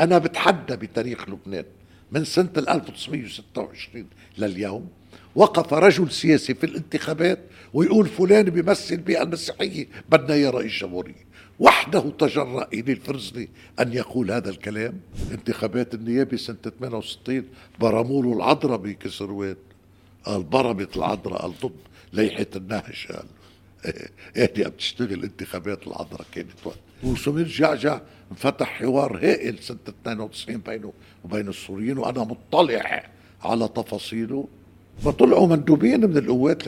أنا بتحدى بتاريخ لبنان من سنة 1926 لليوم وقف رجل سياسي في الانتخابات ويقول فلان بيمثل بيئة المسيحية بدنا يا رئيس جمهورية وحده تجرأ إلي الفرزلي أن يقول هذا الكلام انتخابات النيابة سنة 68 برموا له العذراء بكسروان قال برمت العذراء قال ضد ليحة النهج قال اهدي عم تشتغل انتخابات العذراء كانت وقت وسمير جعجع انفتح حوار هائل سنة 92 بينه وبين السوريين وأنا مطلع على تفاصيله. فطلعوا مندوبين من القوات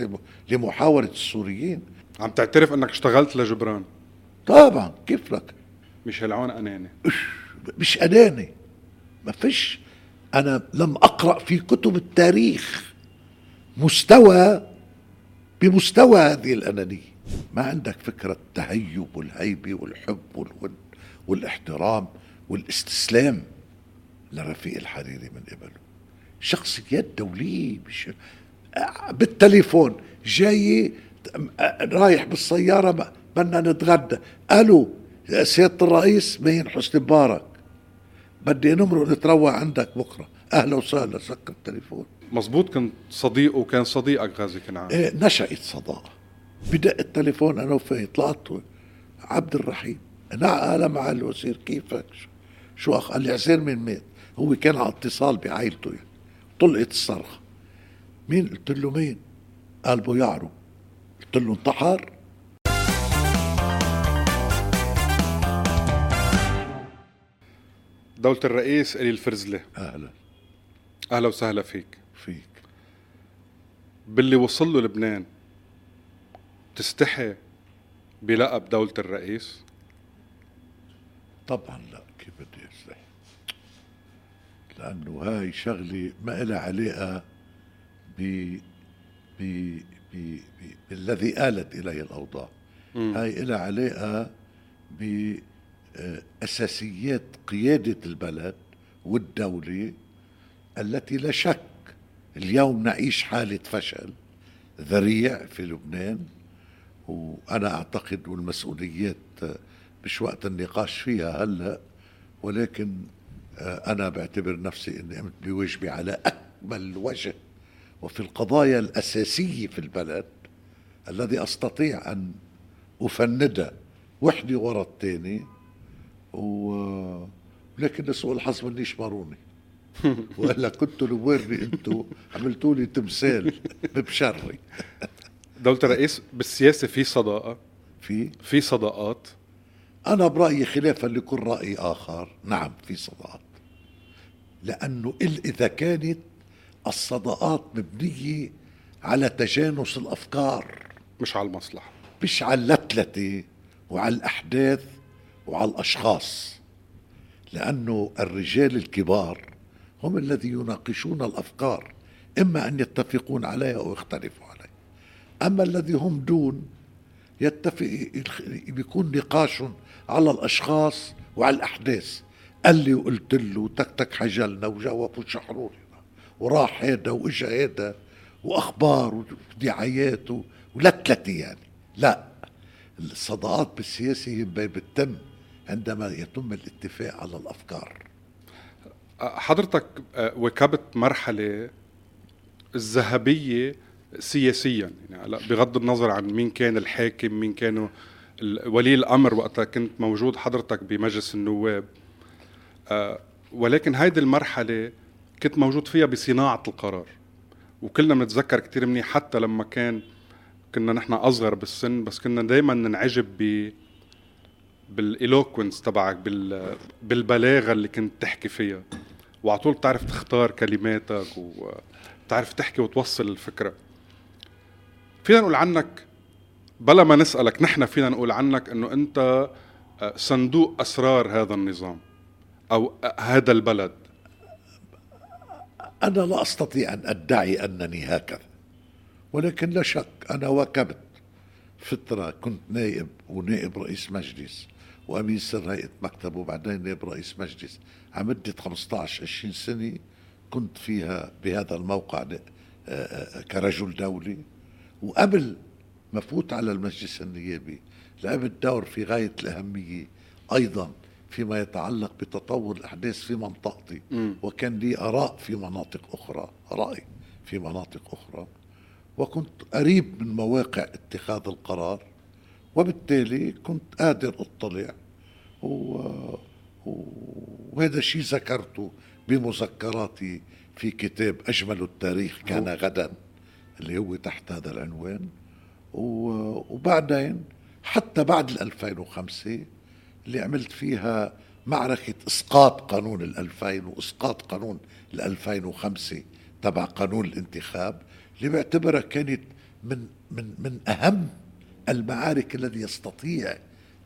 لمحاورة السوريين. عم تعترف إنك اشتغلت لجبران؟ طبعا. كيف لك؟ مش هالعون أناني. مش أناني. ما فيش. أنا لم أقرأ في كتب التاريخ مستوى بمستوى هذه الأنانية. ما عندك فكرة التهيب والهيبه والحب والود والاحترام والاستسلام لرفيق الحريري من قبله. شخصيات دوليه مش بالتليفون جاي رايح بالسيارة بدنا نتغدى. ألو سيادة الرئيس مين حسني مبارك. بدي نمرق نتروى عندك بكرة. أهلا وسهلا سكر التليفون. مزبوط كنت صديق وكان صديقك غازي كنعان. إيه نشأت صداقة. بدق التليفون أنا وفيه طلعت عبد الرحيم. نعم مع الوزير كيفك شو اخ قال لي عزير مين مات هو كان على اتصال بعائلته يعني. طلقت الصرخة. مين؟ قلت له مين؟ قال بو يعرو. قلت له انتحر. دولة الرئيس إلي الفرزلة. أهلا. أهلا وسهلا فيك. فيك. باللي وصل له لبنان تستحي بلقب دولة الرئيس؟ طبعا لا كيف بدي استحي لأنه هاي شغلة ما لها علاقة ب ب ب بالذي آلت إليه الأوضاع. هاي لها علاقة باساسيات قيادة البلد والدولة التي لا شك اليوم نعيش حالة فشل ذريع في لبنان وأنا أعتقد والمسؤوليات مش وقت النقاش فيها هلا ولكن آه، أنا بعتبر نفسي إني قمت بواجبي على أكمل وجه وفي القضايا الأساسية في البلد الذي أستطيع أن افندها وحده ورا الثاني و لكن لسوء الحظ منيش ماروني وإلا كنتوا لويرني أنتوا؟ عملتوا لي تمثال ببشري دولة الرئيس بالسياسة في صداقة؟ في؟ في صداقات. أنا برأيي خلافا لكل رأي آخر. نعم في صداقات. لأنه إل- إذا كانت الصداقات مبنية على تجانس الأفكار. مش على المصلحة. مش على اللتلتة وعلى الأحداث وعلى الأشخاص. لأنه الرجال الكبار هم الذي يناقشون الأفكار إما أن يتفقون عليها أو يختلفوا عليها. أما الذي هم دون يتفق بيكون نقاش على الأشخاص وعلى الأحداث. قال لي وقلت له تك تك حجلنا وجاوبوا شحرورنا وراح هيدا وإجا هيدا وأخبار ودعايات ولتلتي يعني. لا الصداقات بالسياسة هي بتتم عندما يتم الاتفاق على الأفكار. حضرتك آه، واكبت مرحلة الذهبية سياسيا. يعني بغض النظر عن مين كان الحاكم مين كانوا ولي الأمر وقتها كنت موجود حضرتك بمجلس النواب. آه، ولكن هيدي المرحلة كنت موجود فيها بصناعة القرار. وكلنا بنتذكر كتير منيح حتى لما كان كنا نحن أصغر بالسن بس كنا دائما ننعجب ب بالإلوكونس تبعك بال بالبلاغة اللي كنت تحكي فيها. وعلى طول بتعرف تختار كلماتك وبتعرف تحكي وتوصل الفكرة. فينا نقول عنك بلا ما نسألك نحن فينا نقول عنك إنه أنت آه، صندوق أسرار هذا النظام أو آه، هذا البلد. أنا لا أستطيع أن أدعي أنني هكذا ولكن لا شك أنا واكبت فترة كنت نائب ونائب رئيس مجلس وأمين سر هيئة مكتب وبعدين نائب رئيس مجلس. على مده 15 20 سنة كنت فيها بهذا الموقع آه، كرجل دولي. وقبل ما فوت على المجلس النيابي لعبت دور في غاية الأهمية أيضا فيما يتعلق بتطور الأحداث في منطقتي مم. وكان لي آراء في مناطق أخرى رأي في مناطق أخرى وكنت قريب من مواقع اتخاذ القرار وبالتالي كنت قادر أطلع و... و... وهذا الشيء ذكرته بمذكراتي في كتاب أجمل التاريخ كان غدا اللي هو تحت هذا العنوان. وبعدين حتى بعد ال 2005 اللي عملت فيها معركة إسقاط قانون ال 2000 وإسقاط قانون ال 2005 تبع قانون الانتخاب اللي بعتبرها كانت من من من أهم المعارك الذي يستطيع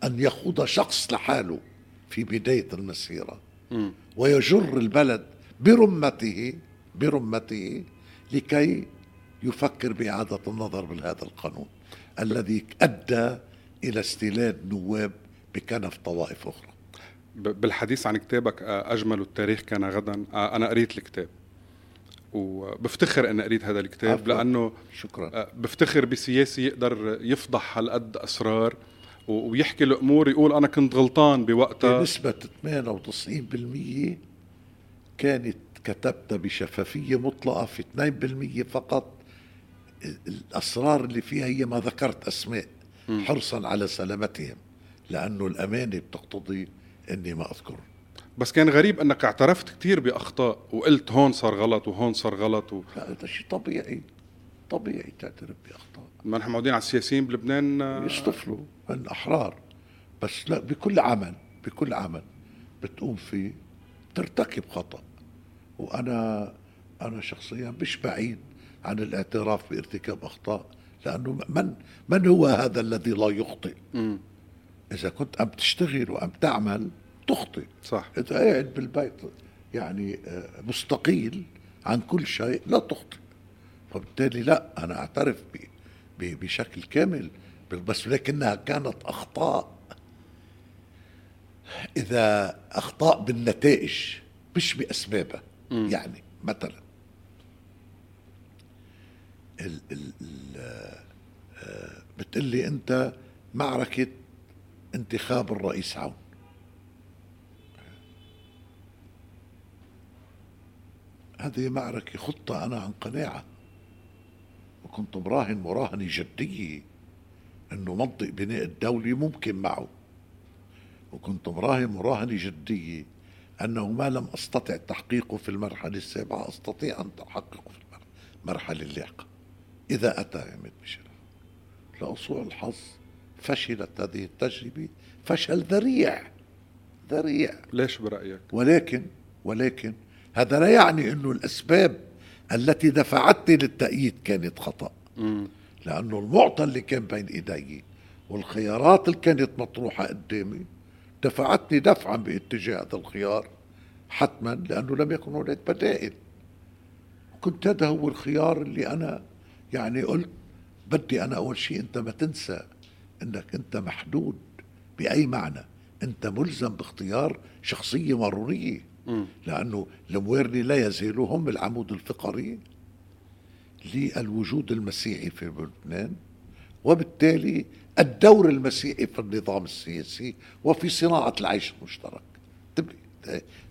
أن يخوض شخص لحاله في بداية المسيرة. ويجر البلد برمته برمته لكي يفكر بإعادة النظر بهذا القانون الذي أدى إلى استيلاد نواب بكنف طوائف أخرى. بالحديث عن كتابك آه، أجمل التاريخ كان غدا. آه، أنا قريت الكتاب. وبفتخر أني قريت هذا الكتاب عفواً. لأنه شكرا. آه، بفتخر بسياسي يقدر يفضح هالقد أسرار. و- ويحكي الأمور يقول أنا كنت غلطان بوقتها. بنسبة 98% كانت كتبت بشفافية مطلقة في 2% فقط. الأسرار اللي فيها هي ما ذكرت أسماء حرصا على سلامتهم لأنه الأمانة بتقتضي أني ما أذكر. بس كان غريب أنك اعترفت كتير بأخطاء وقلت هون صار غلط وهون صار غلط و... هذا شيء طبيعي. طبيعي تعترف بأخطاء. ما نحن معودين على السياسيين بلبنان آه، يصطفلوا هن أحرار. بس لا بكل عمل بكل عمل بتقوم فيه ترتكب خطأ. وأنا أنا شخصيا مش بعيد عن الاعتراف بارتكاب أخطاء لأنه من من هو هذا الذي لا يخطئ؟ مم. إذا كنت عم تشتغل وعم تعمل تخطئ. صح. إذا قاعد بالبيت يعني آه، مستقيل عن كل شيء لا تخطئ. فبالتالي لا أنا أعترف ب- بشكل كامل بس لكنها كانت أخطاء. إذا أخطاء بالنتائج مش بأسبابها يعني مثلا. ال ال ال آه، بتقلي أنت معركة انتخاب الرئيس عون. هذه معركة خطة أنا عن قناعة. وكنت مراهن مراهنة جدية أنه منطق بناء الدولة ممكن معه. وكنت مراهن مراهنة جدية أنه ما لم أستطع تحقيقه في المرحلة السابعة أستطيع أن أحققه في المرحلة اللاحقة إذا أتى عماد ميشيل لأسوء الحظ فشلت هذه التجربة فشل ذريع ذريع ليش برأيك؟ ولكن ولكن هذا لا يعني إنه الأسباب التي دفعتني للتأييد كانت خطأ مم. لأنه المعطى اللي كان بين إيدي والخيارات اللي كانت مطروحة قدامي دفعتني دفعا باتجاه هذا الخيار حتما لأنه لم يكن هناك بدائل كنت هذا هو الخيار اللي أنا يعني قلت بدي أنا أول شيء أنت ما تنسى إنك أنت محدود بأي معنى أنت ملزم باختيار شخصية مروريه مم. لأنه المويرني لا يزالوا هم العمود الفقري للوجود المسيحي في لبنان وبالتالي الدور المسيحي في النظام السياسي وفي صناعة العيش المشترك انتبه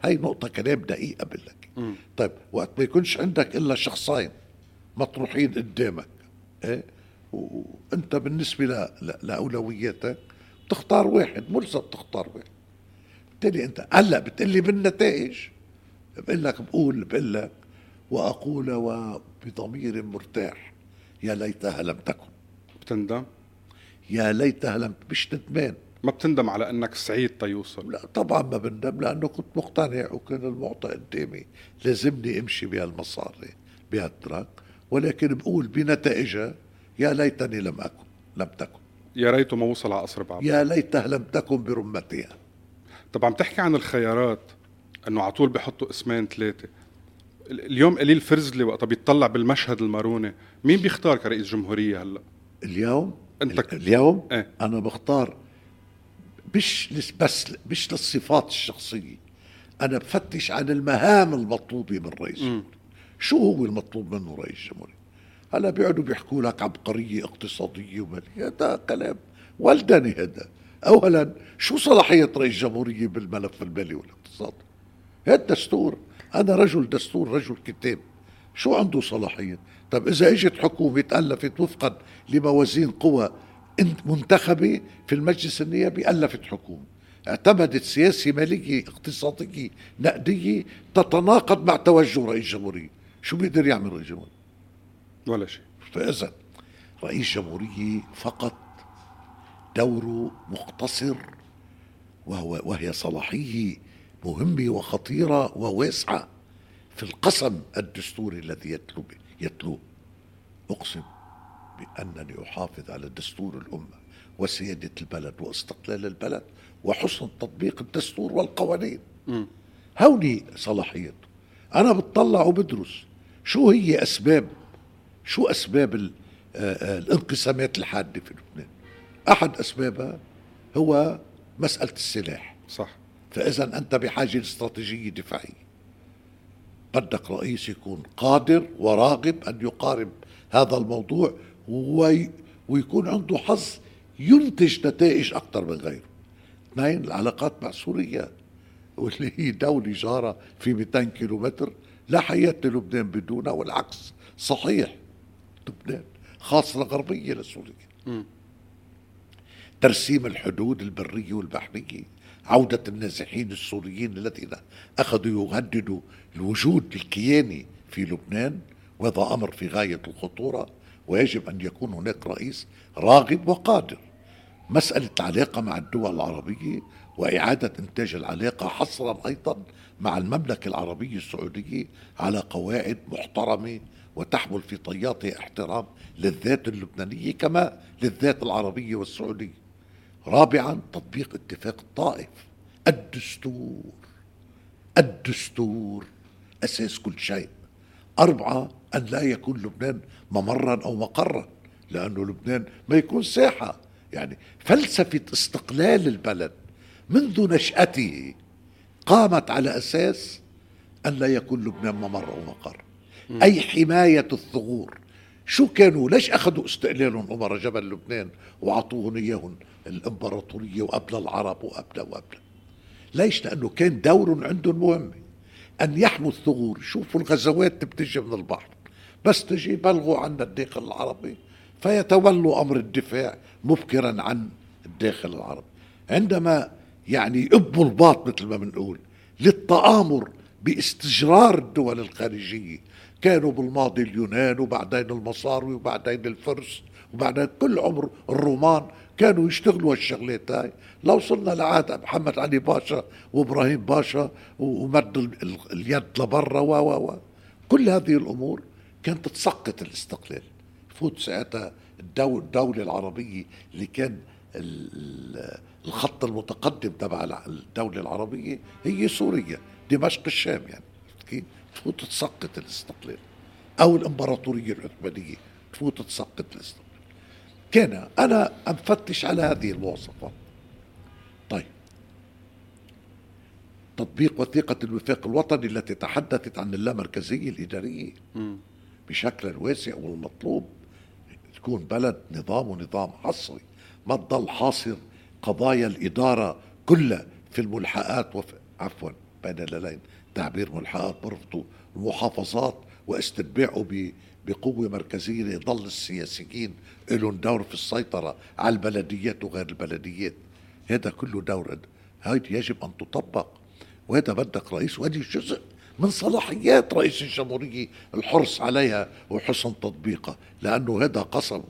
هاي نقطة كلام دقيقة بقول لك. طيب وقت ما يكونش عندك إلا شخصين مطروحين قدامك إيه؟ وأنت بالنسبة ل... ل... لأولوياتك تختار واحد ملزم تختار واحد. بالتالي أنت هلأ بتقلي بالنتائج بقول لك بقول بقول لك وأقول وبضمير مرتاح. يا ليتها لم تكن. بتندم؟ يا ليتها لم مش ندمان ما بتندم على إنك سعيد تيوصل لا طبعا ما بندم لأنه كنت مقتنع وكان المعطى قدامي. لازمني أمشي بهالمسار بهالتراك. ولكن بقول بنتائجها يا ليتني لم أكن لم تكن. يا ريته ما وصل على قصر بعض. يا ليتها لم تكن برمتها. طب عم تحكي عن الخيارات إنه على طول بحطوا اسمين ثلاثة. ال- اليوم قليل فرزلي وقتها بيطلع بالمشهد الماروني. مين بيختار كرئيس جمهورية هلأ؟ اليوم؟ أنت ك- اليوم؟ إيه؟ أنا بختار مش بس مش للصفات الشخصية. أنا بفتش عن المهام المطلوبة من رئيس الجمهورية. شو هو المطلوب منه رئيس الجمهورية؟ هلا بيقعدوا بيحكوا لك عبقرية اقتصادية وماليه هذا كلام. ولدني هذا. اولا شو صلاحية رئيس الجمهورية بالملف المالي والاقتصادي هذا الدستور أنا رجل دستور رجل كتاب. شو عنده صلاحية؟ طب إذا إجت حكومة تألفت وفقا لموازين قوى منتخبة في المجلس النيابي ألفت حكومة. اعتمدت سياسة مالية اقتصادية نقدية تتناقض مع توجه رئيس الجمهورية. شو بيقدر يعمل رئيس الجمهوريه ولا شيء. فاذا رئيس جمهورية فقط دوره مقتصر وهو وهي صلاحية مهمة وخطيرة وواسعة في القسم الدستوري الذي يتلو يتلوه أقسم بأنني أحافظ على دستور الأمة وسيادة البلد واستقلال البلد وحسن تطبيق الدستور والقوانين. هوني صلاحيته. أنا بتطلع وبدرس. شو هي اسباب شو أسباب آه، آه، الانقسامات الحادة في لبنان؟ أحد أسبابها هو مسألة السلاح. صح. فاذا أنت بحاجة لاستراتيجيه دفاعية. بدك رئيس يكون قادر وراغب أن يقارب هذا الموضوع وي ويكون عنده حظ ينتج نتائج أكثر من غيره. اثنين العلاقات مع سوريا واللي هي دولة جارة في 200 كيلومتر. لا حياة للبنان بدونها والعكس صحيح لبنان خاصة غربية لسوريا ترسيم الحدود البرية والبحرية عودة النازحين السوريين الذين أخذوا يهددوا الوجود الكياني في لبنان وهذا أمر في غاية الخطورة ويجب أن يكون هناك رئيس راغب وقادر. مسألة العلاقة مع الدول العربية وإعادة إنتاج العلاقة حصرا أيضا مع المملكة العربية السعودية على قواعد محترمة وتحمل في طياتها احترام للذات اللبنانية كما للذات العربية والسعودية. رابعا تطبيق اتفاق الطائف. الدستور. الدستور أساس كل شيء. أربعة أن لا يكون لبنان ممرا أو مقرا لأنه لبنان ما يكون ساحة. يعني فلسفة استقلال البلد منذ نشأته قامت على أساس أن لا يكون لبنان ممر أو مقر. أي حماية الثغور. شو كانوا؟ ليش أخذوا استقلالهم أمر جبل لبنان وعطوهم إياهم الإمبراطورية وقبل العرب وقبل وقبل. ليش؟ لأنه كان دور عندهم مهم. أن يحموا الثغور. شوفوا الغزوات بتجي من البحر. بس تجي بلغوا عنا الداخل العربي فيتولوا أمر الدفاع مبكرا عن الداخل العربي. عندما يعني يبوا الباط مثل ما بنقول للتآمر باستجرار الدول الخارجية. كانوا بالماضي اليونان وبعدين المصاروي وبعدين الفرس وبعدين كل عمر الرومان كانوا يشتغلوا هالشغلات هاي. لو وصلنا لعهد محمد علي باشا وإبراهيم باشا ومد اليد لبرا و و و كل هذه الأمور كانت تسقط الاستقلال. فوت ساعتها الدولة العربية اللي كان الخط المتقدم تبع الدولة العربية هي سوريا دمشق الشام يعني. كيف؟ تفوت تسقط الاستقلال. أو الإمبراطورية العثمانية تفوت تسقط الاستقلال. كان أنا أفتش على هذه المواصفات طيب. تطبيق وثيقة الوفاق الوطني التي تحدثت عن اللامركزية الإدارية. بشكل واسع والمطلوب. تكون بلد نظام ونظام حصري. ما تضل حاصر قضايا الإدارة كلها في الملحقات وفي عفوا بين الليلين. تعبير ملحقات برفضوا المحافظات واستتباعه بقوة مركزية يضل السياسيين لهم دور في السيطرة على البلديات وغير البلديات. هذا كله دور هيدي يجب أن تطبق. وهذا بدك رئيس وهذه جزء من صلاحيات رئيس الجمهورية الحرص عليها وحسن تطبيقها لأنه هذا قسمه.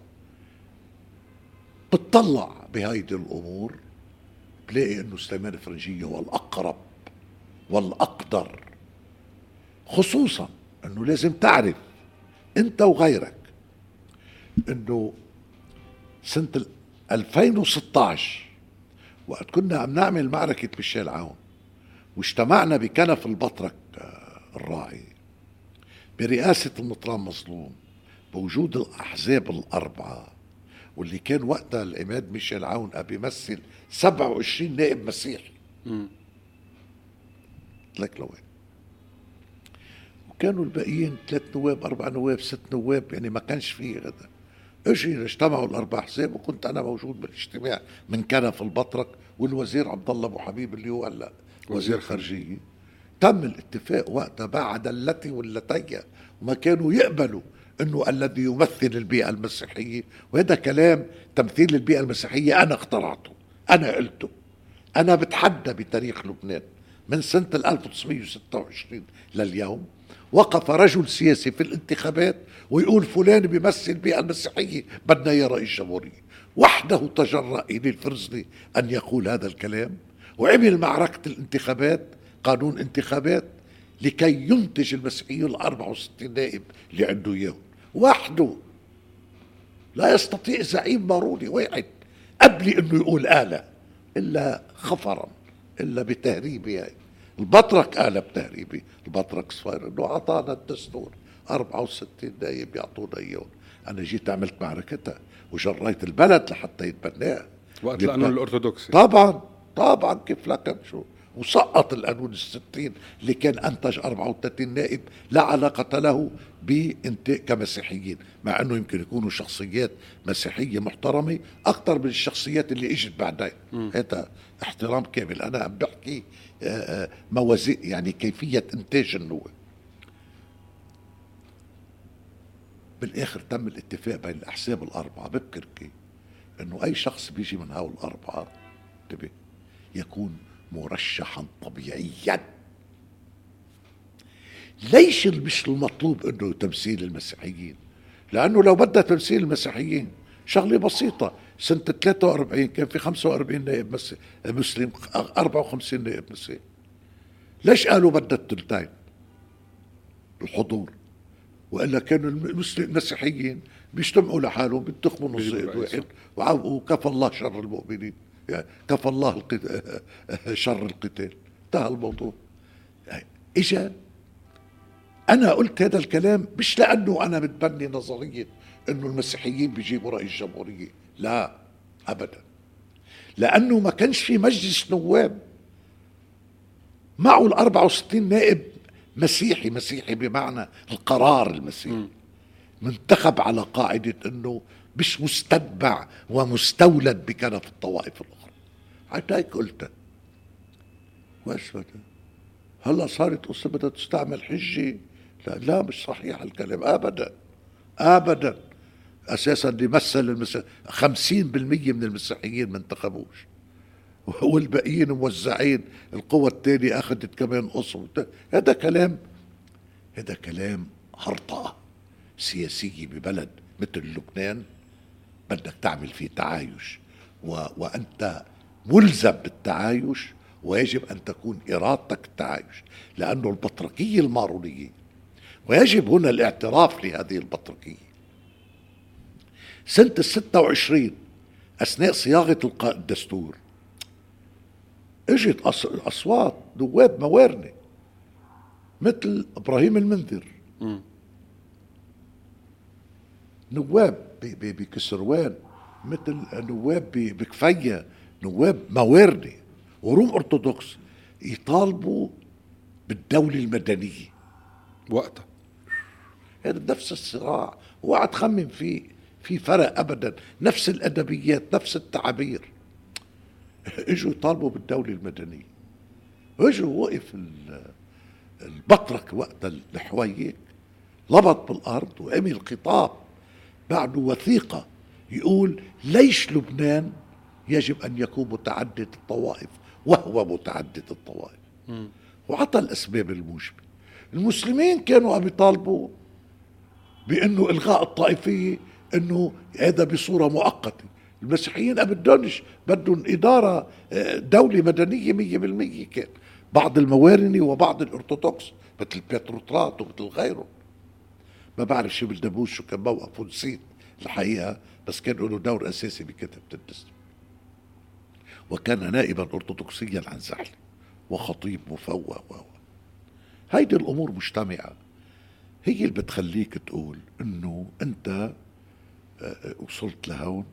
بتطلع بهيدي الأمور بلاقي أنه سليمان فرنجية هو الأقرب والأقدر. خصوصا أنه لازم تعرف أنت وغيرك أنه سنة 2016 وقت كنا عم نعمل معركة ميشيل عون واجتمعنا بكنف البطرك الراعي برئاسة النطران مظلوم بوجود الأحزاب الأربعة. واللي كان وقتها العماد ميشيل عون بيمثل 27 نائب مسيحي. لك لوين وكانوا الباقيين ثلاث نواب أربع نواب ست نواب يعني ما كانش فيه هذا أجي اجتمعوا الأربع احزاب وكنت أنا موجود بالاجتماع من كنف البطرك والوزير عبد الله أبو حبيب اللي هو هلا وزير خارجية. تم الاتفاق وقتها بعد التي واللتي وما كانوا يقبلوا إنه الذي يمثل البيئه المسيحية وهذا كلام تمثيل البيئه المسيحية أنا اخترعته أنا قلته. أنا بتحدى بتاريخ لبنان من سنة 1926 لليوم وقف رجل سياسي في الانتخابات ويقول فلان بيمثل البيئه المسيحيه بدنا إياه رئيس جمهورية. وحده تجرأ إلي الفرزلي أن يقول هذا الكلام وعمل معركة الانتخابات قانون انتخابات لكي ينتج المسيحيون ال 64 نائب اللي عنده اياهم وحده. لا يستطيع زعيم ماروني واحد قبل إنه يقول آلة إلا خفرا إلا بتهريبه هاي البطرك آلة بتهريبه البطرك صفير إنه أعطانا الدستور. 64 نائب يعطونا اياهم أنا جيت عملت معركتها وجريت البلد لحتى يتبناها. وقت القانون الارثوذكسي طبعا طبعا كيف لكن شو وسقط القانون الستين اللي كان أنتج 34 نائب لا علاقة له بإنتاج كمسيحيين مع أنه يمكن يكونوا شخصيات مسيحية محترمة أكثر من الشخصيات اللي إجت بعدين هذا احترام كامل. أنا عم بحكي آه، آه، موازين يعني كيفية إنتاج النواب. بالآخر تم الاتفاق بين الأحزاب الأربعة. ببكركي إنه أي شخص بيجي من هؤلاء الأربعة انتبه يكون مرشحا طبيعيا. ليش مش المطلوب إنه تمثيل المسيحيين؟ لأنه لو بدها تمثيل المسيحيين شغلة بسيطة. سنة 43 كان في 45 نائب مسلم 54 نائب مسيحي. ليش قالوا بدها الثلثين؟ الحضور. وإلا كانوا المسيحيين بيجتمعوا لحالهم بينتخبوا نص واحد وكفى الله شر المؤمنين. كفى الله شر القتال. انتهى الموضوع. يعني اجا أنا قلت هذا الكلام مش لأنه أنا متبني نظرية إنه المسيحيين بيجيبوا رئيس جمهوريه لا ابدا. لأنه ما كانش في مجلس نواب معه ال 64 نائب مسيحي مسيحي بمعنى القرار المسيحي. منتخب على قاعدة أنه مش مستتبع ومستولد بكنف الطوائف الأخرى. حتى هيك قلت. وأثبت هلا صارت قصة بدها تستعمل حجة لا لا مش صحيح الكلام. أبدا. أبدا. أساسا اللي مثل المسيح 50% من المسيحيين ما انتخبوش. والباقيين موزعين. القوة الثانية أخذت كمان قصر هذا كلام هذا كلام هرطقة سياسية ببلد مثل لبنان. بدك تعمل فيه تعايش. و... وأنت ملزم بالتعايش ويجب أن تكون إرادتك التعايش لأنه البطركية المارونية. ويجب هنا الاعتراف لهذه البطركية سنة الستة وعشرين أثناء صياغة الدستور إجت أصوات نواب موارنة مثل إبراهيم المنذر. نواب بكسروان مثل نواب بكفيه نواب موارنه وروم أرثوذكس يطالبوا بالدولة المدنية. وقتها. هذا نفس الصراع اوعى تخمم فيه في فرق ابدا. نفس الأدبيات نفس التعابير. إجوا يطالبوا بالدولة المدنية. إجوا وقف البطرك وقت الحويك لبط بالأرض وعمل خطاب. بعده وثيقة. يقول ليش لبنان يجب أن يكون متعدد الطوائف وهو متعدد الطوائف؟ وعطى الأسباب الموجبة. المسلمين كانوا عم يطالبوا بأنه إلغاء الطائفية إنه هذا بصورة مؤقتة. المسيحيين بدهمش بدهم إدارة آه، دولة مدنية مية بالمية كان. بعض الموارنة وبعض الأرثوذكس مثل بيتروترات ومثل غيرهم ما بعرف شو بالدبوس شو كان موقف ونسيت الحقيقة بس كان له دور أساسي بكتابة الدستور. وكان نائبا أرثوذكسيا عن زحل وخطيب مفوه و هيدي الأمور مجتمعة. هي اللي بتخليك تقول إنه أنت آه، آه، وصلت لهون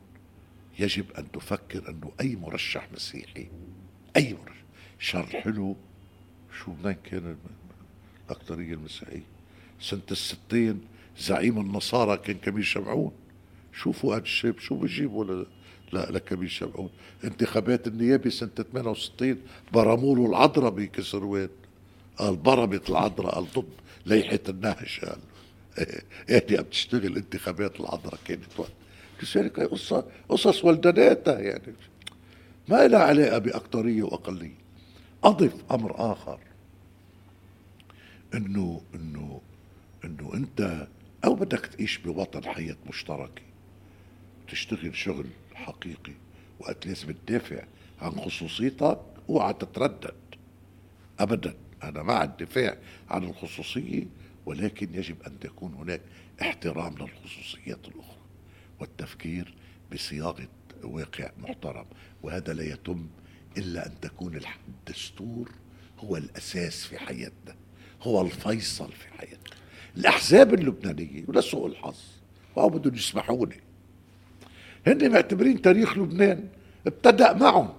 يجب أن تفكر أنه أي مرشح مسيحي أي مرشح شر حلو شو منين كان الأكثرية المسيحية. سنة الستين زعيم النصارى كان كميل شمعون. شو فؤاد الشاب شو بيجيبوا ل... لا لكبير شمعون. انتخابات النيابة سنة 68 برموا له العذراء بكسروان قال برمت العذراء قال ضد ليحة النهش قال. اهدي عم تشتغل انتخابات العذراء كانت وقت كذلك قصة قصص ولدناتها يعني. ما لها علاقة بأكترية وأقلية. أضف أمر آخر. إنه إنه إنه أنت أو بدك تعيش بوطن حياة مشتركة تشتغل شغل حقيقي وقت لازم تدافع عن خصوصيتك اوعى تتردد. ابدا أنا مع الدفاع عن الخصوصية ولكن يجب أن تكون هناك احترام للخصوصيات الأخرى والتفكير بصياغة واقع محترم. وهذا لا يتم إلا أن تكون الدستور هو الأساس في حياتنا هو الفيصل في حياتنا. الأحزاب اللبنانية ولسوء الحظ وهو بدهم يسمحوني. هن معتبرين تاريخ لبنان ابتدأ معهم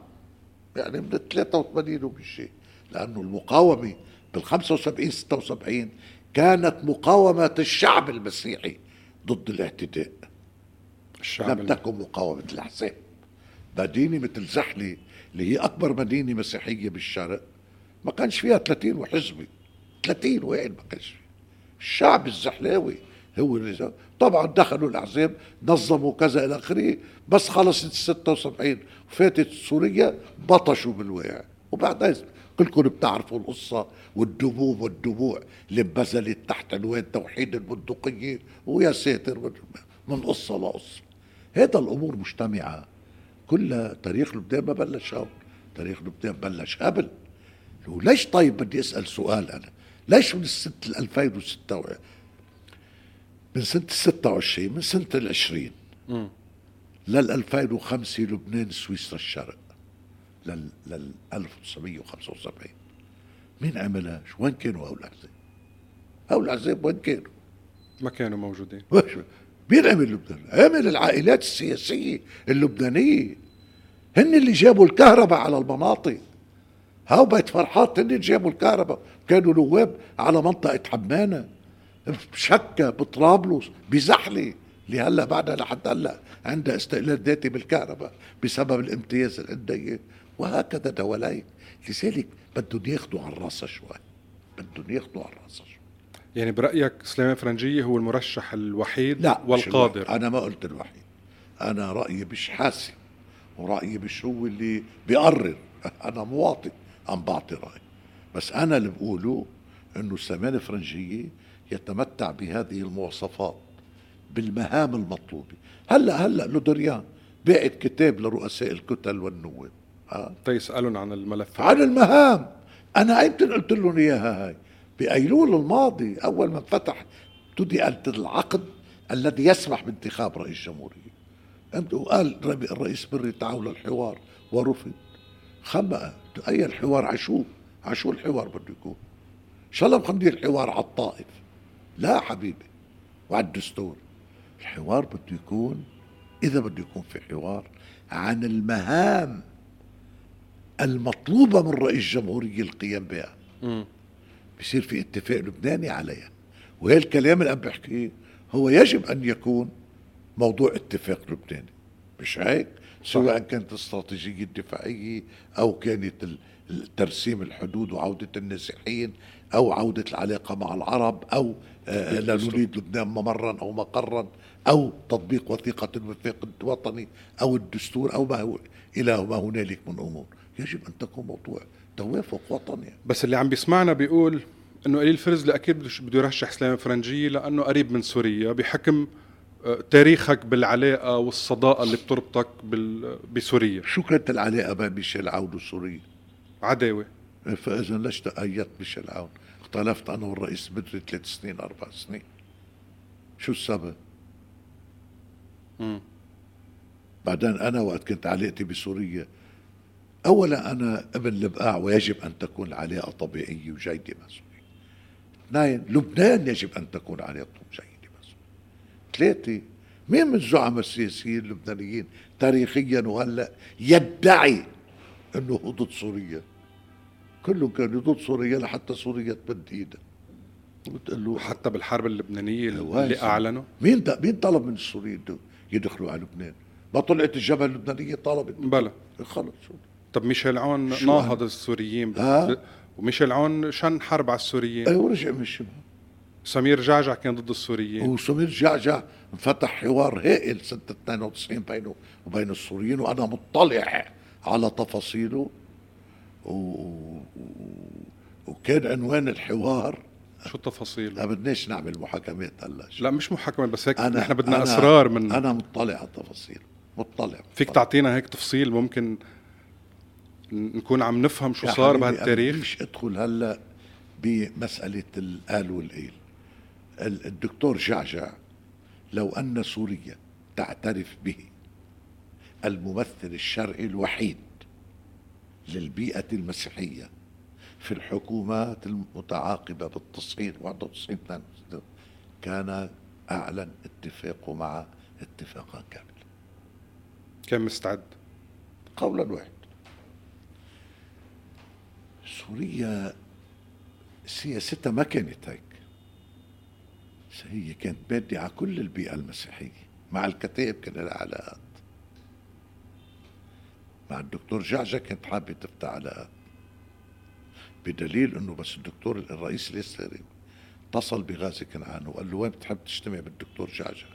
يعني من 83 وبشيء لأنه المقاومة بال 75 76 كانت مقاومة الشعب المسيحي ضد الاعتداء. الشعب لم تكن مقاومة الأحزاب. مدينة مثل زحلة اللي هي أكبر مدينة مسيحية بالشرق ما كانش فيها 30 وحزبي 30 واحد ما كانش الشعب الزحلاوي هو اللي طبعا دخلوا الاحزاب نظموا كذا إلى آخره بس خلصت 76 وفاتت سوريا بطشوا بالواقع. وبعدين كلكم بتعرفوا القصة والدبوب والدموع اللي انبذلت تحت عنوان توحيد البندقية ويا ساتر من قصة لقصة هذا الأمور مجتمعة. كلها تاريخ لبنان ما بلش هون. تاريخ لبنان بلش قبل. ليش طيب بدي أسأل سؤال أنا؟ ليش من السنة 2006 من سنة 26 من سنة ال 20 لل 2005 لبنان سويسرا الشرق لل لل 1975 مين عملها؟ شو وين كانوا هؤلاء الأحزاب؟ هؤلاء الأحزاب وين كانوا؟ ما كانوا موجودين مين عمل لبنان؟ عمل العائلات السياسية اللبنانية هن اللي جابوا الكهرباء على المناطق هاو بيت فرحات هن اللي جابوا الكهرباء كانوا نواب على منطقة حمانة. بشكا بطرابلس بزحلة اللي هلا بعدها لحد هلا عندها استقلال ذاتي بالكهرباء بسبب الامتياز اللي عندها وهكذا دولايك لذلك بدهم ياخذوا على الراس شوي. بدهم ياخذوا على الراس شوي. يعني برأيك سليمان فرنجية هو المرشح الوحيد لا والقادر؟ أنا ما قلت الوحيد. أنا رأيي مش حاسم. ورأيي مش هو اللي بيقرر. أنا مواطن. عم بعطي راي بس أنا اللي بقوله إنه سليمان فرنجيه يتمتع بهذه المواصفات بالمهام المطلوبة. هلأ هلأ لودريان بعت كتاب لرؤساء الكتل والنواب. ها؟ تيسألون عن الملف. عن المهام. أنا ايمتى قلت لهم إياها هاي. بأيلول الماضي أول ما فتح ابتدي العقد الذي يسمح بانتخاب رئيس جمهورية. وقال الرئيس بري تعالوا للحوار ورفض. خمأ اي الحوار عشو عشو الحوار بده يكون؟ شو الله مخلي الحوار على الطائف. لا حبيبي وعلى الدستور. الحوار بده يكون إذا بده يكون في حوار عن المهام المطلوبة من رئيس جمهورية القيام بها. بصير في اتفاق لبناني عليها. وهي الكلام اللي عم بحكيه هو يجب أن يكون موضوع اتفاق لبناني. مش هيك؟ سواء كانت الاستراتيجية الدفاعية أو كانت ترسيم الحدود وعودة النازحين أو عودة العلاقة مع العرب أو آه، لا نريد لبنان ممرا أو مقرا أو تطبيق وثيقة الوفاق الوطني أو الدستور أو ما هو إلى ما هنالك من أمور. يجب أن تكون موضوع توافق وطني. بس اللي عم بيسمعنا بيقول إنه قليل فرزلي أكيد بده يرشح سليمان فرنجيه لأنه قريب من سوريا بحكم آه، تاريخك بالعلاقة والصداقة اللي بتربطك بسوريا. شو كانت العلاقة بين ميشيل عون وسوريا؟ عداوة فاذا ليش تأيدت ميشيل عون؟ اختلفت أنا والرئيس بدري ثلاث سنين أربع سنين شو السبب؟ مم. بعدين أنا وقت كنت علاقتي بسوريا اولا أنا ابن لبقاع ويجب أن تكون العلاقة طبيعية وجيدة مع سوريا اثنين لبنان يجب أن تكون علاقته جيدة مع سوريا ثلاثة مين من الزعماء السياسيين اللبنانيين تاريخيا وهلأ يدعي إنه ضد سوريا كله كان ضد سوريا لحتى سوريا تمد ايدها بتقول له حتى بالحرب اللبنانية اللي أعلنوا. مين مين طلب من السوريين يدخلوا على لبنان؟ ما طلعت الجبهة اللبنانية طالبت بلا خلص. طب ميشيل عون ناهض السوريين ها؟ وميشيل عون شن حرب على السوريين؟ إيه ورجع مشي سمير جعجع كان ضد السوريين. وسمير جعجع انفتح حوار هائل سنة 92 بينه وبين السوريين وأنا مطلع على تفاصيله. وكان عنوان الحوار. شو التفاصيل؟ ما بدناش نعمل محاكمات هلا لا مش محاكمة بس هيك أنا نحن بدنا أنا أسرار من أنا مطلع على التفاصيل مطلع فيك. تعطينا هيك تفصيل؟ ممكن نكون عم نفهم شو صار بهالتاريخ. بديش أدخل هلا بمسألة القال والقيل ال- الدكتور جعجع لو أن سوريا تعترف به الممثل الشرعي الوحيد للبيئة المسيحية في الحكومات المتعاقبة بالتصعيد 91 92 كان أعلن اتفاقه مع اتفاقا كاملا. كان مستعد قولا واحد سوريا سياستها ما كانت هيك. هي كانت بادية على كل البيئة المسيحية. مع الكتائب كان لها علاقات مع الدكتور جعجع كانت حابة تفتح علاقات بدليل إنه بس الدكتور الرئيس اليساري اتصل بغازي كنعان وقال له وين بتحب تجتمع بالدكتور جعجع؟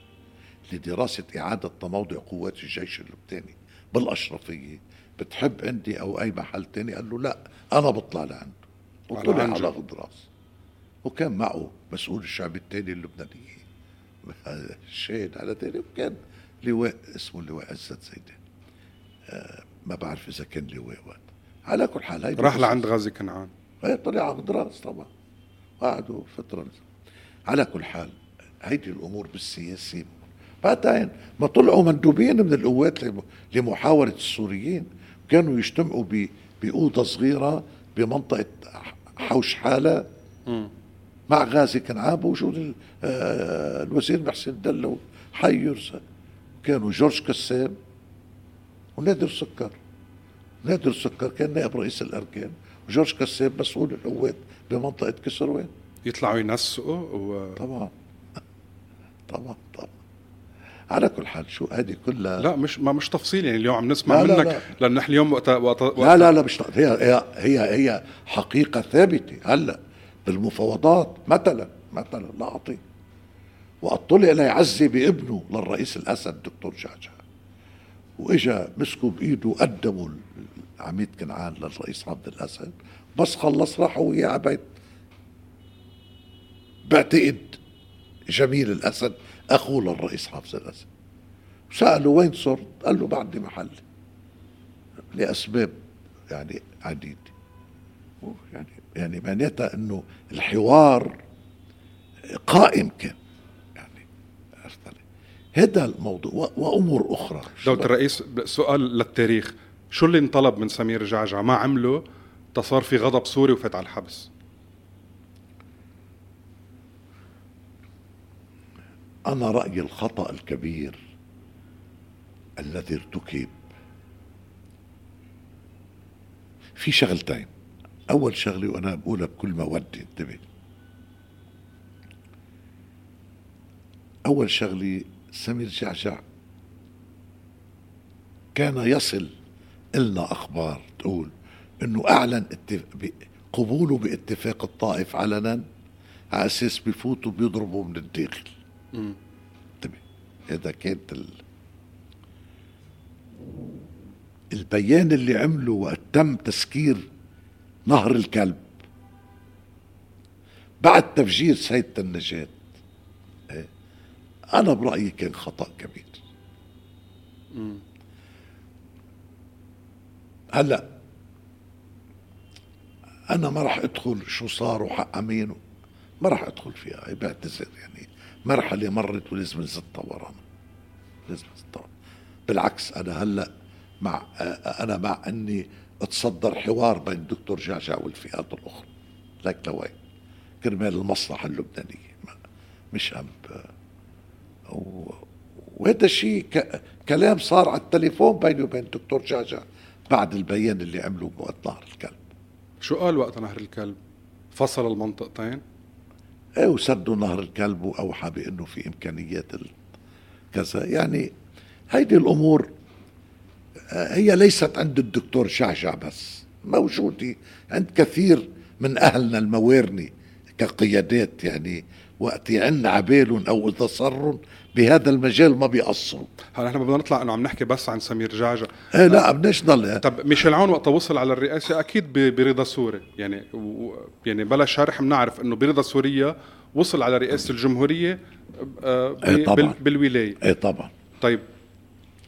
لدراسة إعادة تموضع قوات الجيش اللبناني بالأشرفية. بتحب عندي أو أي محل تاني؟ قال له لا أنا بطلع لعنده. وطلع. على غدراس وكان معه مسؤول الشعب الثاني اللبناني. الشاهد على ذلك وكان لواء اسمه اللواء عزت زيدان آه ما بعرف إذا كان لواء وقت. على كل حال هيدي راح. لعند غازي كنعان. هي طلع على غدراس طبعا. قعدوا فترة. على كل حال هيدي الأمور بالسياسة بعدين ما طلعوا مندوبين من القوات لم- لمحاورة السوريين. كانوا يجتمعوا ب- بأوضة صغيرة بمنطقة حوش حالة مم. مع غازي كنعان بوجود آه، الوزير محسن دلو حي يرزق كانوا جورج كساب ونادر سكر. نادر سكر كان نائب رئيس الأركان. وجورج كساب مسؤول القوات بمنطقة كسروان يطلعوا ينسقوا و... طبعا. طبعا طبعا. على كل حال شو هذه كلها؟ لا مش ما مش تفصيل يعني اليوم عم نسمع لا، لا، منك لا. لأن نحن اليوم وقت وقت, وقت. لا لا لا مش هي هي هي هي حقيقة ثابتة. هلا بالمفاوضات مثلا مثلا لا أعطي وأطلع ليعزي بابنه للرئيس الأسد دكتور جعجع وإجا مسكوا بإيده قدموا العميد كنعان للرئيس عبد الأسد بس خلص راحوا وياه على بيت بعتقد جميل الأسد أخوه للرئيس حافظ الأسد. سأله وين صرت؟ قال له بعدي محل. لأسباب يعني عديدة. يعني يعني معناتها إنه الحوار قائم كان؟ هذا الموضوع وأمور أخرى. دولة الرئيس سؤال للتاريخ. شو اللي انطلب من سمير جعجع؟ ما عمله تصار في غضب سوري وفات على الحبس. أنا رأيي الخطأ الكبير الذي ارتكب في شغلتين. أول شغلة وأنا بقولها بكل موده انتبه. أول شغلة سمير جعجع كان يصل إلنا أخبار تقول إنه أعلن قبوله باتفاق الطائف علنا على أساس بفوتوا بيضربوا من الداخل. انتبه هذا كانت ال... البيان اللي عمله وقت تم تسكير نهر الكلب بعد تفجير سيدة النجاة إيه؟ أنا برأيي كان خطأ كبير. هلأ أنا ما راح أدخل شو صار وحق مين ما راح أدخل فيها بعتذر يعني. مرحله مرت ولازم نزتها ورانا. لازم نزتها بالعكس أنا هلأ مع أنا مع إني أتصدر حوار بين الدكتور جعجع والفئات الأخرى. لك لوين؟ كرمال المصلحة اللبنانية. ما- مش و- وهذا الشيء ك... كلام صار على التليفون بيني وبين الدكتور جعجع بعد البيان اللي عمله بوقت نهر الكلب. شو قال وقت نهر الكلب؟ فصل المنطقتين؟ إيه وسدوا نهر الكلب وأوحى بأنه في إمكانيات ال... كذا. يعني هيدي الأمور آه، هي ليست عند الدكتور شعشع بس موجودة عند كثير من أهلنا الموارني كقيادات يعني وقت يعن عبالهم أو صروا بهذا المجال ما بيقصروا هلا إحنا بدنا نطلع إنه عم نحكي بس عن سمير جعجع إيه لا بدناش نضل طب ميشيل عون وقت وصل على الرئاسة أكيد برضا سوري يعني و يعني بلا شرح بنعرف إنه برضا سوريا وصل على رئاسة الجمهورية آه، إيه طبعاً. بال- بالولاية إيه طبعا طيب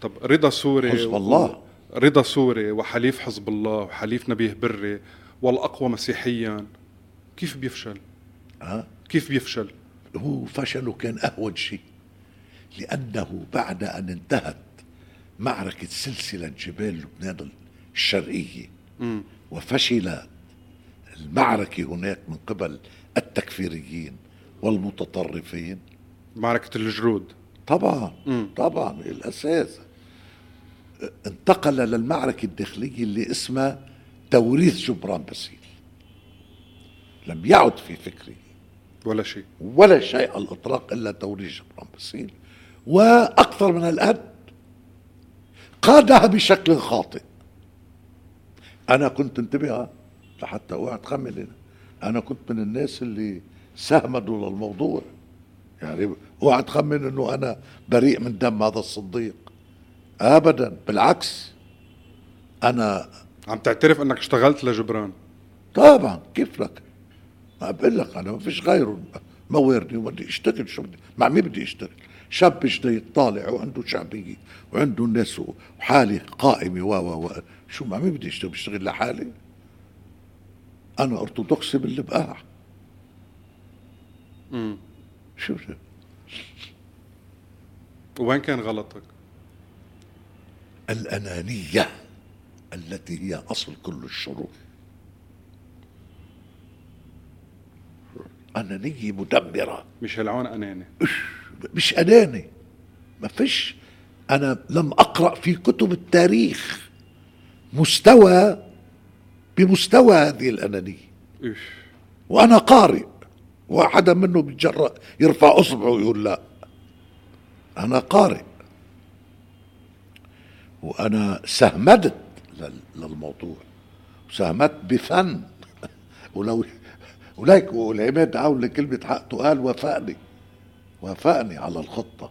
طب رضا سوري حزب الله. رضا سوري وحليف حزب الله وحليف نبيه بري والأقوى مسيحيا كيف بيفشل؟ ها كيف بيفشل؟ هو فشله كان أهون شيء لأنه بعد أن انتهت معركة سلسلة جبال لبنان الشرقية مم. وفشلت المعركة هناك من قبل التكفيريين والمتطرفين. معركة الجرود. طبعا مم. طبعا الأساس. انتقل للمعركة الداخلية اللي اسمها توريث جبران باسيل. لم يعد في فكره ولا شيء. ولا شيء على الإطلاق إلا توريث جبران باسيل وأكثر من الان قادها بشكل خاطئ. أنا كنت انتبه لحتى اوعى تخمن هنا. أنا كنت من الناس اللي ساهمدوا للموضوع. يعني اوعى تخمن إنه أنا بريء من دم هذا الصديق. ابدا بالعكس. أنا عم تعترف إنك اشتغلت لجبران؟ طبعا كيف لك؟ ما بقول لك أنا ما فيش غيره موارني وبدي أشتغل شو بدي؟ مع مين بدي أشتغل؟ شاب جديد يطالع وعنده شعبية وعنده الناس وحالي قائمة و و و. شو مع مين بدي أشتغل؟ بشتغل لحالي؟ أنا أرثوذكسي بالبقاع مم. شو شو وين كان غلطك؟ الأنانية التي هي أصل كل الشرور انانيه مدمره ميشيل عون أناني. مش أناني. ما فيش. أنا لم أقرأ في كتب التاريخ. مستوى بمستوى هذه الأنانية. إيش. وأنا قارئ. واحدا منه بيتجرأ يرفع أصبعه ويقول لا. أنا قارئ. وأنا سهمدت لل- للموضوع. ساهمت بفن. ولو وليك والعماد عون لكلمة حق. قال وافقني. وافقني على الخطة.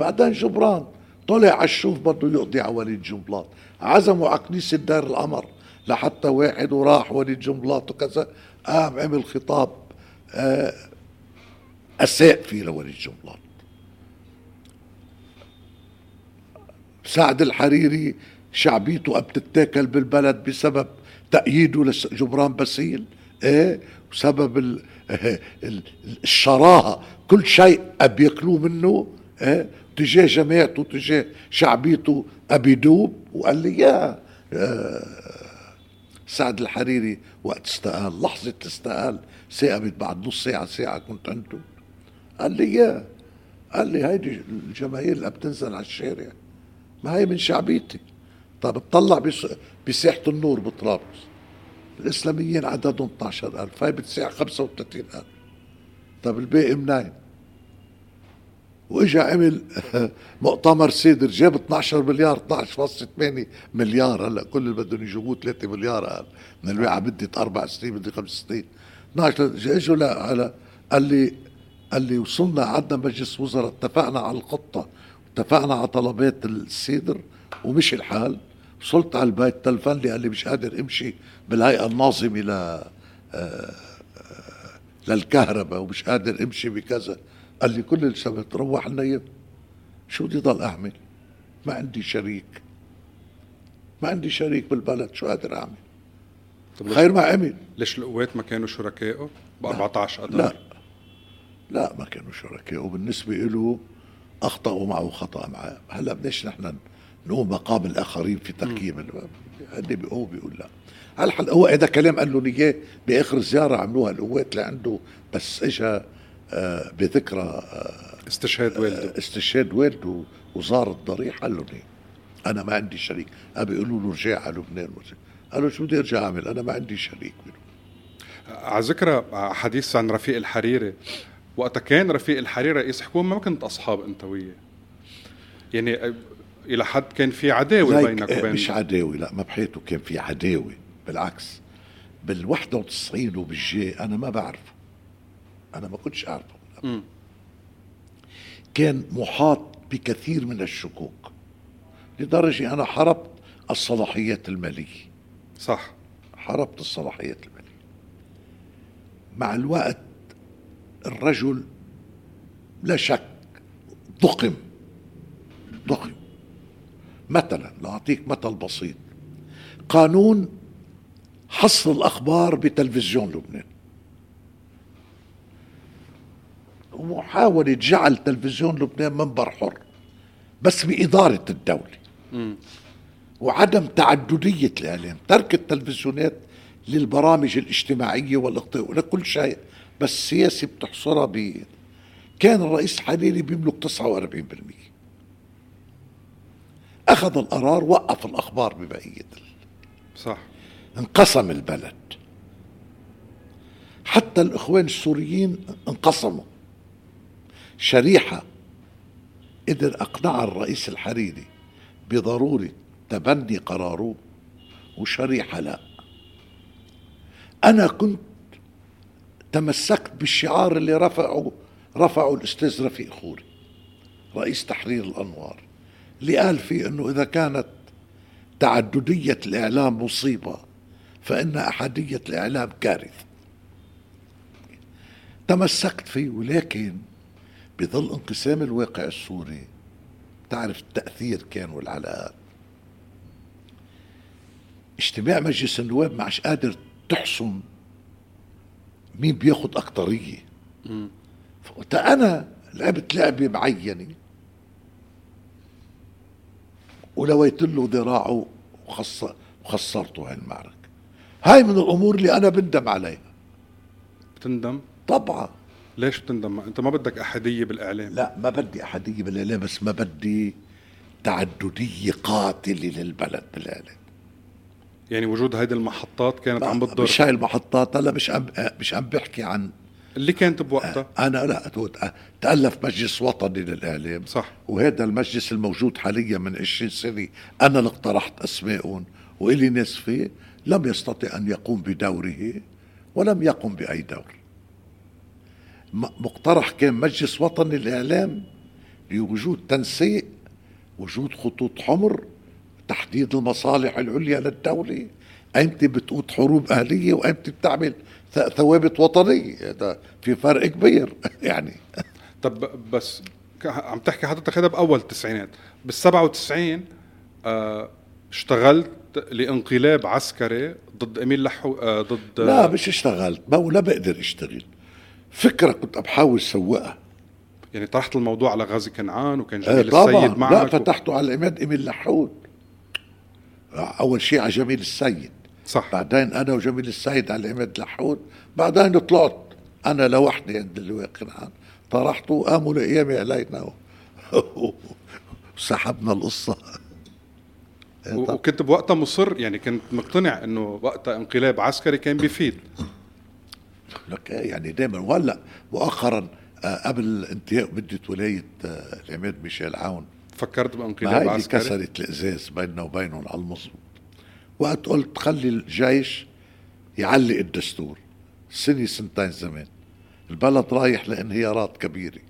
بعدين جبران طلع على الشوف بده يقضي على وليد جنبلاط. عزموا على كنيسة دار القمر لحتى واحد وراح وليد جنبلاط وكذا. قام عمل خطاب آه، أساء فيه لوليد جنبلاط. سعد الحريري شعبيته بتتاكل بالبلد بسبب تأييده لجبران باسيل. إيه؟ وسبب ال- ال- الشراهة. كل شيء أب ياكلوه منه تجاه جماعته تجاه شعبيته أبي دوب وقال لي يا آه، سعد الحريري وقت استقال لحظة استقال ثاقبت بعد نص ساعة ساعة كنت عنده قال لي يا. قال لي هيدي الجماهير اللي بتنزل على الشارع ما هي من شعبيتي. طب اطلع بس بساحة النور بطرابلس. الإسلاميين عددهم 12000 هاي بتساع 35000 طب الباقي منين؟ وإجا عمل مؤتمر سيدر جاب 12 مليار 12.8 مليار. هلأ كل اللي بدهم يجيبوه 3 مليار قال. من الوقعه بدت أربع سنين بدي خمس سنين. 12 اجوا على قال لي قال لي وصلنا عندنا مجلس وزراء اتفقنا على الخطة اتفقنا على طلبات السيدر ومشي الحال. وصلت على البيت تلفن لي قال لي مش قادر امشي. بالهيئة الناظمة ل للكهرباء ومش قادر امشي بكذا. قال لي كل السبت روح النيم شو بدي ضل أعمل؟ ما عندي شريك. ما عندي شريك بالبلد شو قادر أعمل؟ طب ليش, خير ما عمل. ليش القوات ما كانوا شركائه؟ ب 14 اذار لا لا ما كانوا شركاء وبالنسبة له أخطأوا معه خطأ معه. هلا بدناش نحن نقوم مقام الآخرين في تقييم ال- هني بيقول بيقول لا. على الحل هو هذا كلام قال لهم إياه بآخر زيارة عملوها القوات لعنده بس إجا آه، بذكرى آه، استشهاد والده. استشهاد والده وزار الضريح قال لهم إيه أنا ما عندي شريك. أبي يقولوا له رجع على لبنان قالوا شو بدي أرجع أعمل؟ أنا ما عندي شريك منه. على ذكرى حديث عن رفيق الحريري. وقتها كان رفيق الحريري رئيس حكومة ما كنت أصحاب أنت وياه. يعني إلى حد كان في عداوة بينك آه، وبين مش عداوة لا ما بحيته كان في عداوة بالعكس. بال 91 وبالجي أنا ما بعرفه. أنا ما كنتش أعرفه. مم. كان محاط بكثير من الشكوك لدرجة أنا حربت الصلاحيات المالية. صح. حربت الصلاحيات المالية. مع الوقت الرجل لا شك ضخم ضخم. مثلا لاعطيك مثل بسيط. قانون حصر الأخبار بتلفزيون لبنان. ومحاولة جعل تلفزيون لبنان منبر حر بس بإدارة الدولة. مم. وعدم تعددية الإعلام ترك التلفزيونات للبرامج الاجتماعية والاقتصادية ولكل شيء بس السياسة بتحصرها ب كان الرئيس الحريري بيملك 49% أخذ القرار وقف الأخبار ببقية ال- صح. انقسم البلد. حتى الإخوان السوريين انقسموا. شريحة قدر أقنع الرئيس الحريري بضرورة تبني قراره وشريحة لا. أنا كنت تمسكت بالشعار اللي رفعه رفعه الأستاذ رفيق خوري رئيس تحرير الأنوار. اللي قال فيه أنه إذا كانت تعددية الإعلام مصيبة فإن أحدية الإعلام كارثة. تمسكت فيه ولكن بظل انقسام الواقع السوري. تعرف التأثير كان والعلاقات. اجتماع مجلس النواب ما عادش قادر تحسم مين بياخد أكترية. فقلت أنا لعبت لعبة معينة. ولويت له ذراعه وخسرته هاي المعركة. هاي من الأمور اللي أنا بندم عليها. بتندم؟ طبعا. ليش بتندم؟ أنت ما بدك احاديه بالإعلام. لا ما بدي أحدية بالإعلام بس ما بدي تعددية قاتلة للبلد بالإعلام. يعني وجود هيدي المحطات كانت عم بتضر؟ مش هاي المحطات هلا مش عم مش عم بحكي عن اللي كانت بوقتها أنا لا تألف مجلس وطني للإعلام. صح. وهذا المجلس الموجود حاليا من 20 سنة أنا اللي اقترحت اسمائهم وإلي ناس فيه لم يستطع أن يقوم بدوره ولم يقم بأي دور. مقترح كان مجلس وطني للإعلام لوجود تنسيق وجود خطوط حمر تحديد المصالح العليا للدولة. أيمتى بتقود حروب أهلية وأيمتى بتعمل ثوابت وطنية. هذا في فرق كبير يعني. طب بس عم تحكي حضرتك هذا بأول التسعينات بال 97 آه اشتغلت لانقلاب عسكري ضد اميل لحو آه ضد لا مش اشتغلت. ما ولا بقدر اشتغل. فكرة كنت بحاول سوقها. يعني طرحت الموضوع على غازي كنعان وكان آه، جميل طبعا. السيد معك لا و- فتحته على العماد إميل لحود. أول شيء على جميل السيد. صح. بعدين أنا وجميل السيد على العماد لحود بعدين طلعت أنا لوحدي عند اللواء قنعان طرحته وقاموا لأيامي علينا. وسحبنا القصة. وكنت بوقتها مصر يعني كنت مقتنع إنه وقتها انقلاب عسكري كان بيفيد. لك يعني دائما وهلأ مؤخرا آه، قبل انتهاء مدة ولاية آه، العماد ميشيل عون. فكرت بانقلاب عسكري؟ كسرت الإزاز بيننا وبينهم على المظبوط وقت قلت خلي الجيش يعلق الدستور. سنة سنتين زمان. البلد رايح لانهيارات كبيرة.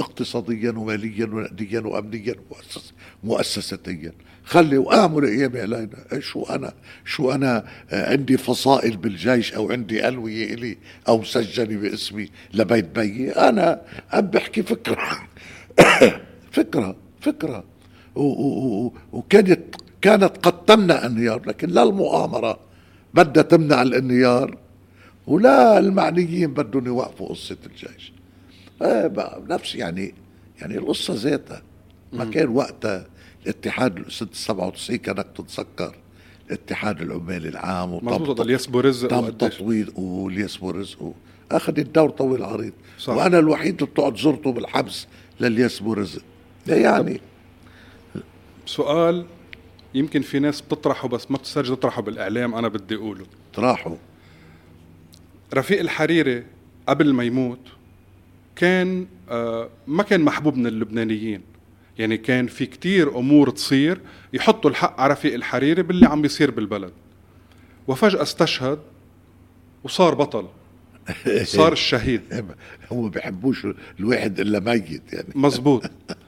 اقتصاديا وماليا ونقديا وامنيا ومؤسس مؤسساتيا خلي وقاموا ايامي علينا شو أنا شو أنا آه، عندي فصائل بالجيش أو عندي ألوية إلي أو مسجله باسمي لبيت بيي. أنا عم بحكي و- و- و- وكانت كانت قد تمنع انهيار لكن لا المؤامرة بدها تمنع الانهيار ولا المعنيين بدهم يوقفوا قصة الجيش. بقى نفس يعني يعني القصة ذاتها. ما كان وقتها الاتحاد سنه 97 كانك تتذكر الاتحاد العمالي العام مضبوط الياس بورزق تم تطويل والياس رزقه أخذ الدور طويل عريض. صح. وأنا الوحيد اللي طلعت زرته بالحبس للياس رزق يعني سؤال يمكن في ناس بتطرحه بس ما بتسترجي تطرحه بالإعلام أنا بدي أقوله. تراحوا رفيق الحريري قبل ما يموت كان آه ما كان محبوب من اللبنانيين. يعني كان في كتير أمور تصير يحطوا الحق على رفيق الحريري باللي عم بيصير بالبلد. وفجأة استشهد وصار بطل. صار الشهيد. هو بيحبوش الواحد إلا ميت يعني. مزبوط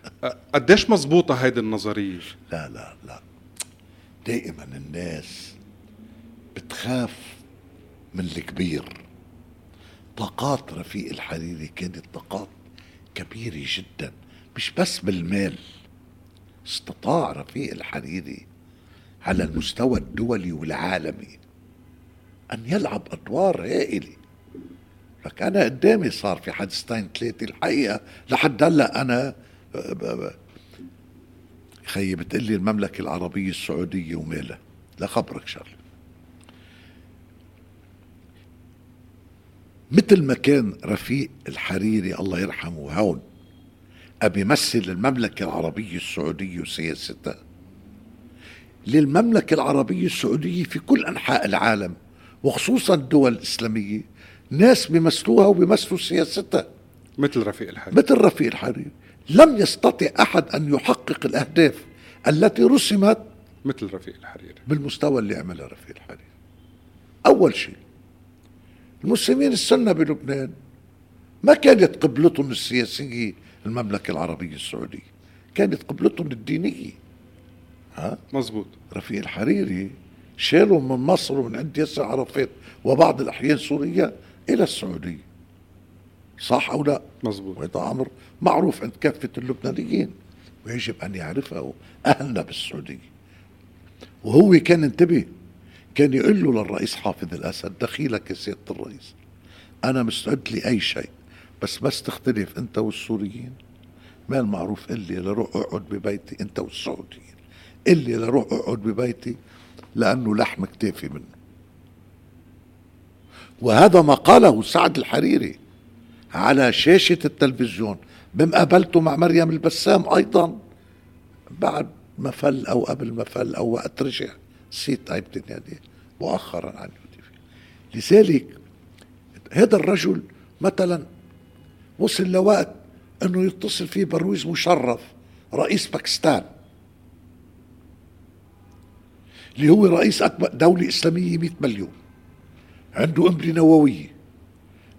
قديش مزبوطة هيدي النظرية؟ لا لا لا. دائما الناس بتخاف من الكبير. طاقات رفيق الحريري كانت طاقات كبيرة جدا مش بس بالمال. استطاع رفيق الحريري على المستوى الدولي والعالمي أن يلعب أدوار هائلة. لك أنا قدامي صار في حدثتين ثلاثة الحقيقة لحد هلأ أنا خيي بتقلي المملكة العربية السعودية ومالها. لخبرك شغله مثل ما كان رفيق الحريري الله يرحمه هون أبي يمثل المملكة العربية السعودية وسياستها. للمملكة العربية السعودية في كل أنحاء العالم وخصوصا الدول الإسلامية ناس بيمثلوها وبيمثلوا سياستها. مثل رفيق الحريري. مثل رفيق الحريري. لم يستطع أحد أن يحقق الأهداف التي رسمت مثل رفيق الحريري. بالمستوى اللي عمله رفيق الحريري. أول شيء المسلمين السنة بلبنان ما كانت قبلتهم السياسية المملكة العربية السعودية كانت قبلتهم الدينية. ها؟ مزبوط رفيق الحريري شالهم من مصر ومن عند ياسر عرفات وبعض الأحيان سوريا إلى السعودية. صح أو لا؟ مزبوط وهذا أمر معروف عند كافة اللبنانيين ويجب أن يعرفه أهلنا بالسعودية. وهو كان انتبه كان يقول له للرئيس حافظ الأسد دخيلك يا سيادة الرئيس أنا مستعد لأي شيء بس بس تختلف أنت والسوريين. ما المعروف اللي لروح اقعد ببيتي أنت والسعوديين اللي لروح اقعد ببيتي لأنه لحم كتافي منه. وهذا ما قاله سعد الحريري على شاشة التلفزيون. بمقابلته مع مريم البسام أيضا. بعد ما فل أو قبل ما فل أو وقت رجع. نسيت هاي دي مؤخرا عن لذلك هذا الرجل مثلا وصل لوقت إنه يتصل فيه برويز مشرف رئيس باكستان. اللي هو رئيس أكبر دولة إسلامية 100 مليون. عنده قنبلة نووية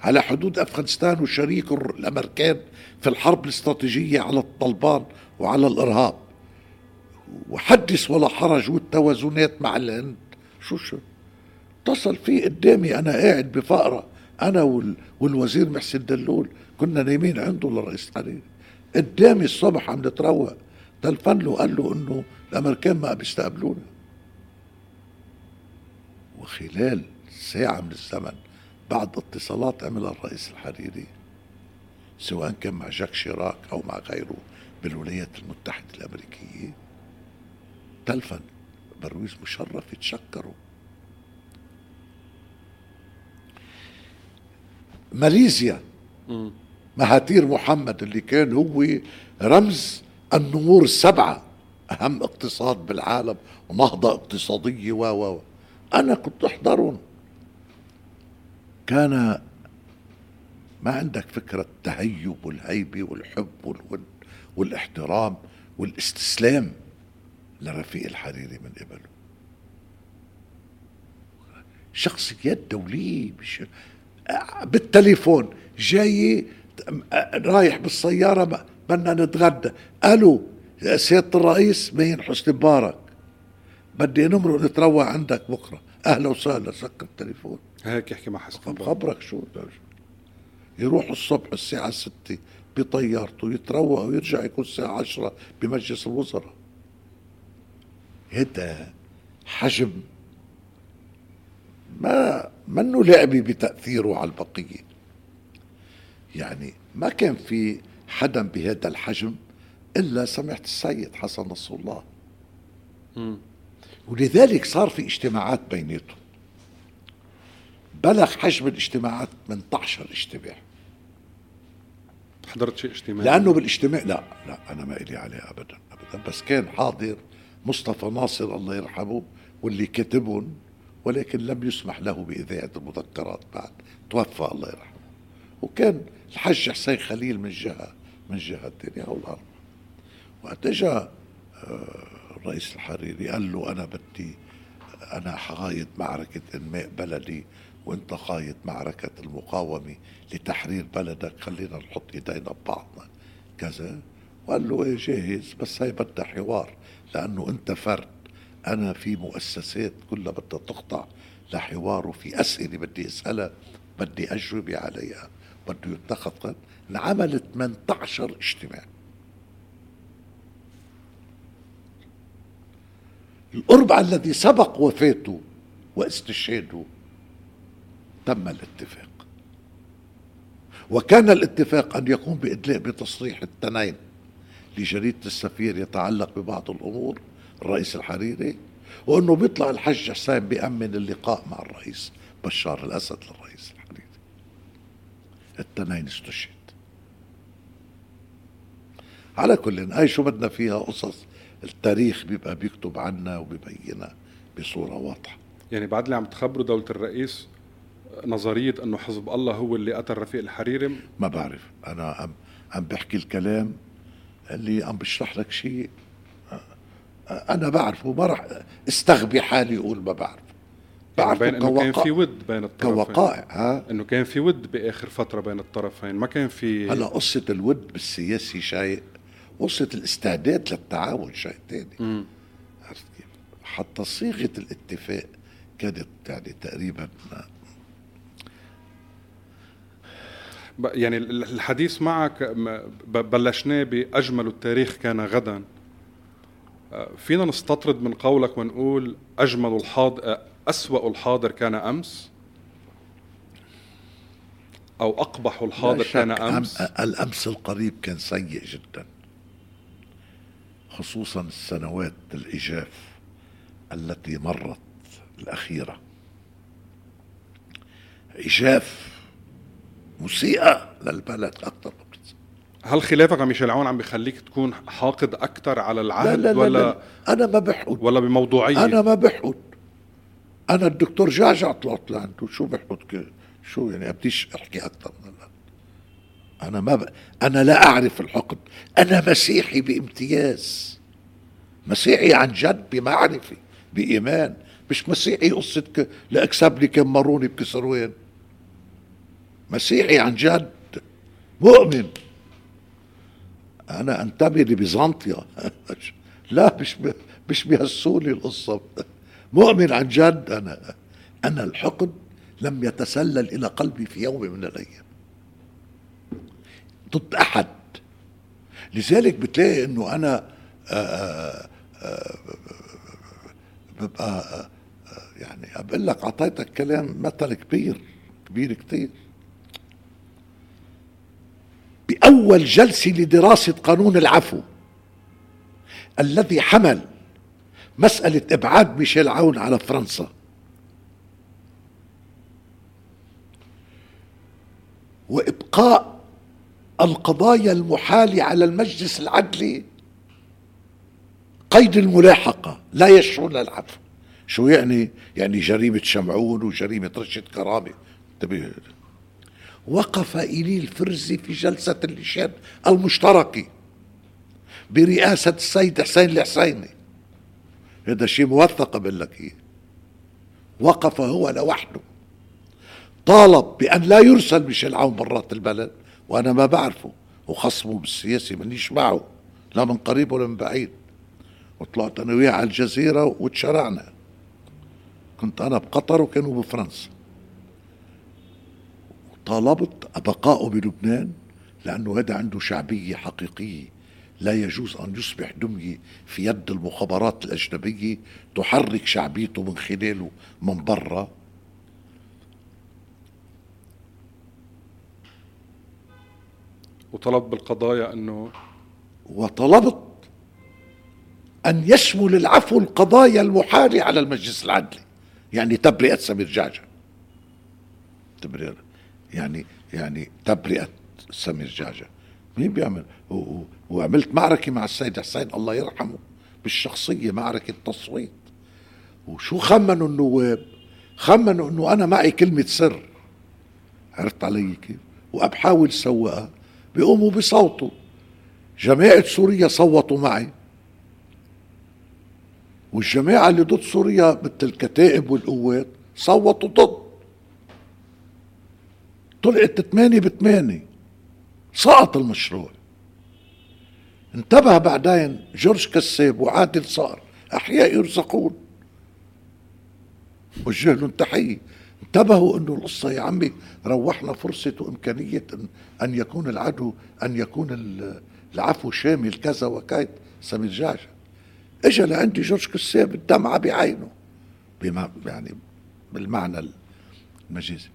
على حدود أفغانستان وشريك الأمريكان في الحرب الاستراتيجية على الطلبان وعلى الإرهاب. وحدث ولا حرج والتوازنات مع الهند. شو شو؟ اتصل فيه قدامي أنا قاعد بفقرة أنا والوزير محسن دلول. كنا نايمين عنده للرئيس الحريري. قدامي الصبح عم نتروق. تلفن له قال له إنه الأمريكان ما بيستقبلونا وخلال ساعة من الزمن بعد اتصالات عملها الرئيس الحريري سواء كان مع جاك شيراك أو مع غيره بالولايات المتحدة الأمريكية. تلفن برويز مشرف يتشكروا. ماليزيا مهاتير محمد اللي كان هو رمز النمور السبعة أهم اقتصاد بالعالم ونهضة اقتصادية و و. أنا كنت أحضرهم. كان ما عندك فكرة التهيب والهيبة والحب والود والاحترام والاستسلام لرفيق الحريري من قبله. شخصيات دولية مش بالتليفون جاي رايح بالسيارة بدنا نتغدى. ألو سيادة الرئيس مين حسني مبارك. بدي نمرق نتروى عندك بكرة. أهلا وسهلا سكر التليفون. هيك يحكي مع حسني مبارك خبرك شو؟ يروح الصبح الساعة ستة بطيارته يتروق ويرجع يكون الساعة عشرة بمجلس الوزراء. هذا حجم ما منه لعبي بتأثيره على البقية. يعني ما كان في حدا بهذا الحجم إلا سمعت السيد حسن نصر الله. ولذلك صار في اجتماعات بيناتهم. بلغ حجم الاجتماعات 18 اجتماع. حضرت شيء اجتماع لأنه بالاجتماع لا لا أنا ما إلي عليه ابدا ابدا. بس كان حاضر مصطفى ناصر الله يرحمه واللي كتبهم ولكن لم يسمح له بإذاعة المذكرات بعد. توفى الله يرحمه. وكان الحج حسين خليل من جهة من جهة الدنيا والأرض. وقت اجى الرئيس الحريري قال له أنا بدي أنا حقايد معركة إنماء بلدي وانت قايد معركة المقاومة لتحرير بلدك. خلينا نحط ايدينا ببعضنا. كذا؟ وقال له إيه جاهز. بس هي بدها حوار لأنه أنت فرد. أنا في مؤسسات كلها بدها تخضع لحوار وفي أسئلة بدي أسألها بدي اجوبه عليها. بده يتخذ انعمل 18 اجتماع. الأربعة الذي سبق وفاته واستشهاده. تم الاتفاق. وكان الاتفاق أن يقوم بإدلاء بتصريح التنين لجريدة السفير يتعلق ببعض الأمور الرئيس الحريري وأنه بيطلع الحج حسين بيأمن اللقاء مع الرئيس بشار الأسد للرئيس الحريري. التنين استشهد. على كل هاي شو بدنا فيها قصص التاريخ بيبقى بيكتب عنا وبيبينها بصورة واضحة. يعني بعد اللي عم تخبره دولة الرئيس نظرية أنه حزب الله هو اللي قتل رفيق الحريري؟ ما بعرف. أنا عم عم بحكي الكلام اللي عم بشرح لك شيء. أنا بعرفه ما راح استغبي حالي أقول ما بعرف. يعني بين إنه كان في ود بين الطرفين. كوقائع ها؟ إنه كان في ود بآخر فترة بين الطرفين. ما كان في هلا قصة الود بالسياسي شيء قصة الاستعداد للتعاون شيء ثاني عرفت كيف؟ حتى صيغة الاتفاق كانت يعني تقريبا يعني الحديث معك بلشناه بأجمل التاريخ كان غدا. فينا نستطرد من قولك ونقول أجمل الحاضر أسوأ الحاضر كان أمس؟ أو أقبح الحاضر كان أمس؟ الأمس القريب كان سيء جدا. خصوصا السنوات الإجاف التي مرت الأخيرة. إجاف مسيئة للبلد أكثر. هل خلافك عم ميشيل عون عم بيخليك تكون حاقد أكثر على العهد لا لا ولا لا. لا. أنا ما بحقد. ولا بموضوعية؟ أنا ما بحقد. أنا الدكتور جعجع طلعت لعنده شو بحقد؟ شو يعني؟ بديش أحكي أكثر من أنا ما ب... أنا لا أعرف الحقد. أنا مسيحي بامتياز. مسيحي عن جد بمعرفة بإيمان. مش مسيحي قصة ك... لأكسب لي كم مروني بكسروين. مسيحي عن جد مؤمن. أنا أنتمي لبيزنطيا لا مش. مش بيهسوني القصة. مؤمن عن جد أنا. أنا الحقد لم يتسلل إلى قلبي في يوم من الأيام. ضد أحد. لذلك بتلاقي إنه أنا آآ آه، آآ آه، ببقى آه، يعني بقول لك أعطيتك كلام مثل كبير كبير كثير بأول جلسه لدراسة قانون العفو الذي حمل مسألة إبعاد ميشيل عون على فرنسا. وإبقاء القضايا المحالة على المجلس العدلي قيد الملاحقة لا يشعرون العفو. شو يعني؟ يعني جريمة شمعون وجريمة رشد كرامة. انتبه. وقف إلي الفرزي في جلسة اللجان المشتركة برئاسة السيد حسين الحسيني. هذا شيء موثق بقول لك إيه وقف هو لوحده. طالب بأن لا يرسل ميشيل عون برات البلد وأنا ما بعرفه. وخصمه بالسياسة مانيش معه. لا من قريب ولا من بعيد. وطلعت أنا وياه على الجزيرة وتشرعنا. كنت أنا بقطر وكانوا بفرنسا. وطالبت بقائه بلبنان لأنه هذا عنده شعبية حقيقية. لا يجوز أن يصبح دميه في يد المخابرات الأجنبية تحرك شعبيته من خلاله من برا. وطلب بالقضايا أنه وطلبت أن يشمل العفو القضايا المحالة على المجلس العدلي. يعني تبرئة سمير جعجع. تبرئة. يعني يعني تبرئة سمير جعجع مين بيعمل؟ وعملت معركة مع السيد حسين الله يرحمه بالشخصية معركة تصويت وشو خمنوا النواب خمنوا إنه أنا معي كلمة سر. عرفت علي كيف؟ وابحاول سوقها بيقوموا بصوتوا جماعة سوريا صوتوا معي. والجماعة اللي ضد سوريا مثل الكتائب والقوات صوتوا ضد. طلعت ثمانية بثمانية سقط المشروع. انتبه بعدين جورج كساب وعادل صار. أحياء يرزقون. وجه لهم تحية انتبهوا إنه القصة يا عمي روحنا فرصة وإمكانية ان, أن يكون العدو أن يكون العفو شامل كذا وكيت سمير جعجع اجى لعندي جورج كساب الدمعة بعينه. بما يعني بالمعنى المجازي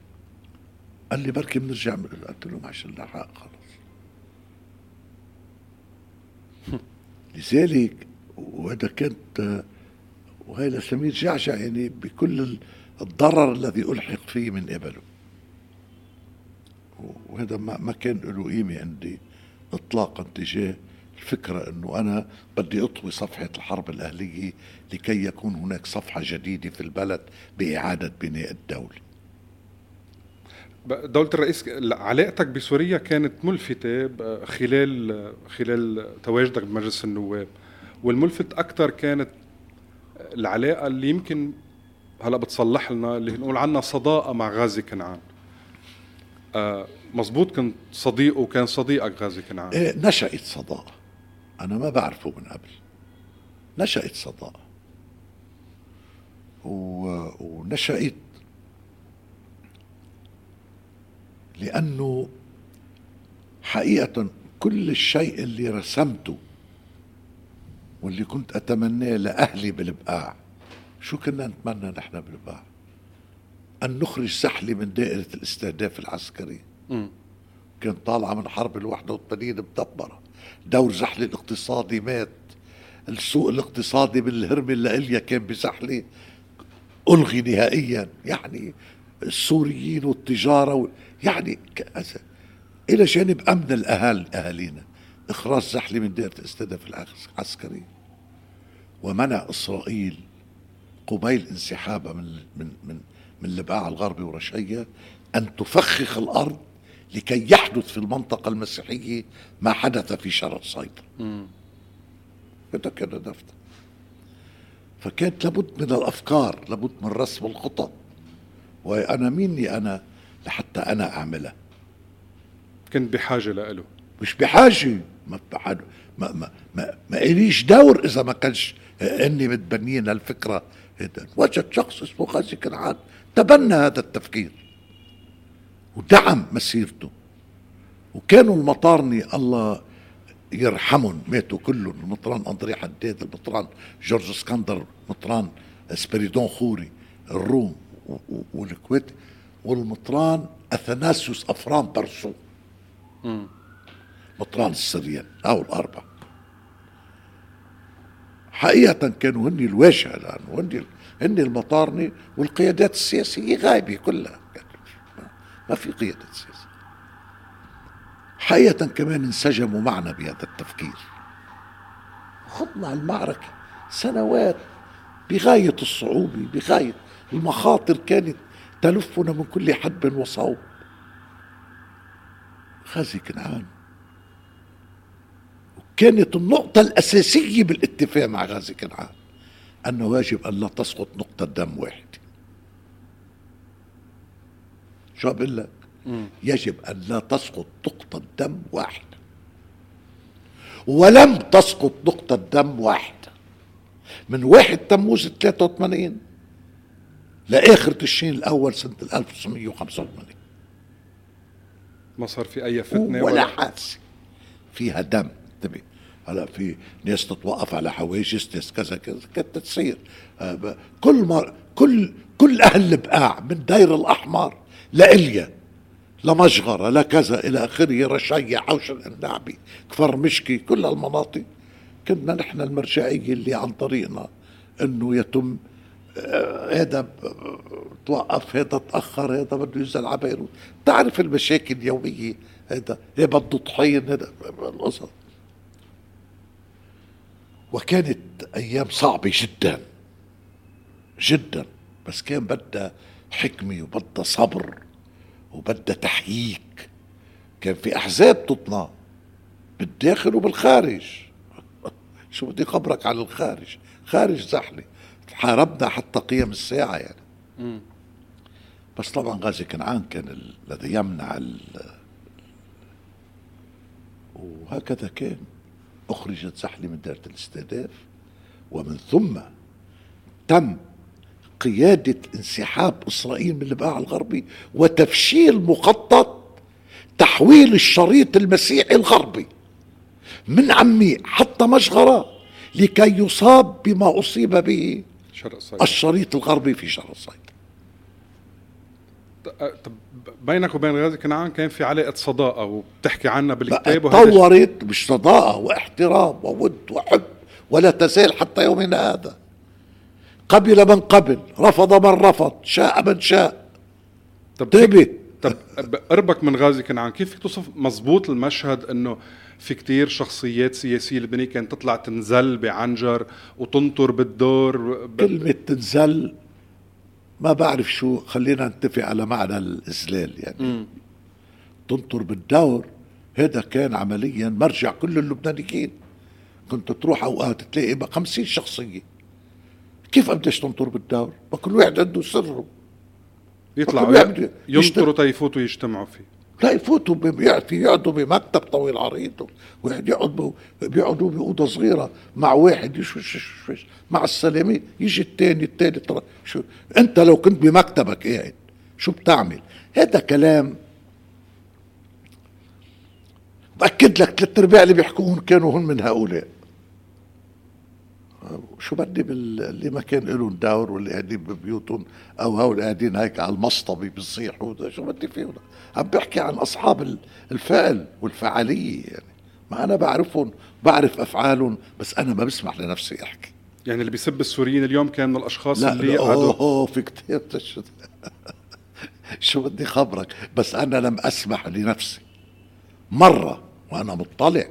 قال لي بركي بنرجع قلت له معش الله حق خلص لذلك وهذا كانت وهذا سمير جعجع يعني بكل الضرر الذي ألحق فيه من قبله. وهذا ما كان له قيمة عندي إطلاقا تجاه الفكرة أنه أنا بدي أطوي صفحة الحرب الأهلية لكي يكون هناك صفحة جديدة في البلد بإعادة بناء الدولة. دولة الرئيس علاقتك بسوريا كانت ملفتة خلال خلال تواجدك بمجلس النواب. والملفت أكثر كانت العلاقة اللي يمكن هلأ بتصلح لنا اللي نقول عنها صداقة مع غازي كنعان. آه مزبوط كنت صديقه وكان صديقك غازي كنعان. إيه نشأت صداقة. أنا ما بعرفه من قبل. نشأت صداقة. ونشأت لأنه حقيقة كل الشيء اللي رسمته واللي كنت أتمناه لأهلي بالبقاع شو كنا نتمنى نحن بالبقاع أن نخرج سحلي من دائرة الاستهداف العسكري. م. كان طالعة من حرب ال 81 مدبرة. دور زحلي الاقتصادي مات. السوق الاقتصادي بالهرمة اللي إليا كان بزحلي ألغي نهائيا. يعني السوريين والتجارة و... يعني إلى جانب أمن الأهل أهالينا إخراج زحلي من دائرة الاستهداف العسكري. ومنع إسرائيل قبيل انسحابها من من من من البقاع الغربي ورشية أن تفخخ الأرض لكي يحدث في المنطقة المسيحية ما حدث في شرق صيدا هذا كان هدفنا فكانت لابد من الأفكار لابد من رسم الخطط. وأنا ميني أنا لحتى أنا أعملها. كنت بحاجة لإله. مش بحاجة. ما بحاجة ما ما ما, ما إليش دور إذا ما كانش إني متبنيين الفكرة وجد شخص اسمه غازي كنعان. تبنى هذا التفكير. ودعم مسيرته. وكانوا المطارني الله يرحمهم. ماتوا كلهم. المطران أندري حداد المطران جورج إسكندر مطران سبيريدون خوري الروم والكويت. والمطران أثناسيوس افرام برسو. مطران السريان أو الاربع حقيقة كانوا هن الواجهة لأنه هن هن المطارنة والقيادات السياسية غايبة كلها. ما في قيادة سياسية. حقيقة كمان انسجموا معنا بهذا التفكير. خضنا المعركة سنوات بغاية الصعوبة بغاية المخاطر كانت تلفنا من كل حدب وصوب. غازي كنعان. وكانت النقطة الأساسية بالاتفاق مع غازي كنعان أنه يجب أن لا تسقط نقطة دم واحدة شو بقول لك؟ يجب أن لا تسقط نقطة دم واحدة ولم تسقط نقطة دم واحدة من واحد تموز 83 لآخر تشرين الأول سنة 1985 ما صار في أي فتنة ولا, حادثة فيها دم. انتبه هلا في ناس تتوقف على حواجز ناس كذا كذا. كانت تصير. آه، كل ما كل كل أهل البقاع من دير الأحمر لإليا. لمجغرة لكذا إلى آخره رشية عوش النعبي كفر مشكي كل المناطق. كنا نحن المرجعية اللي عن طريقنا إنه يتم هذا توقف هذا تأخر هذا بده ينزل على بيروت. تعرف المشاكل اليومية هذا؟ هي بده طحين هذا القصص وكانت أيام صعبة جدا جدا. بس كان بدها حكمة وبدها صبر وبدها تحييك. كان في أحزاب تطلع بالداخل وبالخارج. شو بدي خبرك على الخارج؟ خارج زحلة. حاربنا حتى قيام الساعة يعني. مم. بس طبعا غازي كنعان كان الذي يمنع ال... وهكذا كان. أخرجت زحلة من دائرة الاستهداف ومن ثم تم قيادة انسحاب إسرائيل من البقاع الغربي وتفشيل مخطط تحويل الشريط المسيحي الغربي من عمي حتى مشغرة لكي يصاب بما أصيب به. شرق الصعيد الشريط الغربي في شرق الصعيد طب بينك وبين غازي كنعان كان في علاقة صداقة وبتحكي عنها بالكتاب تطورت مش صداقة واحترام وود وحب ولا تزال حتى يومنا هذا. قبل من قبل رفض من رفض شاء من شاء. طب انتبه طب قربك من غازي كنعان كيف توصف مزبوط المشهد إنه في كتير شخصيات سياسية لبنانية كانت تطلع تنزل بعنجر وتنطر بالدور ب... كلمة تنزل ما بعرف شو خلينا نتفق على معنى الإذلال يعني مم. تنطر بالدور هذا كان عمليا مرجع كل اللبنانيين كنت تروح أوقات تلاقي بقى 50 شخصية كيف بديش تنطر بالدور؟ ما كل واحد عنده سره يطلعوا. ينطروا تيفوتوا يجتمعوا فيه لا يفوتوا بيعطي يقعدوا بمكتب طويل عريض واحد يقعد بيقعدوا بأوضة صغيرة مع واحد يشوش يشوش مع السلامة يجي الثاني الثالث شو انت لو كنت بمكتبك قاعد شو بتعمل؟ هذا كلام بأكد لك ثلاث أرباع اللي بيحكوهم كانوا هم من هؤلاء شو بدي بال... اللي ما كان لهم دور واللي قاعدين ببيوتهم أو هول قاعدين هيك على المصطبة بيصيحوا شو بدي فيهم؟ عم بحكي عن أصحاب ال- الفعل والفعالية يعني. ما أنا بعرفهم بعرف أفعالهم بس أنا ما بسمح لنفسي أحكي. يعني اللي بيسب السوريين اليوم كان من الأشخاص لا اللي أوه, أوه في كتير شو شو بدي خبرك؟ بس أنا لم أسمح لنفسي. مرة وأنا مطلع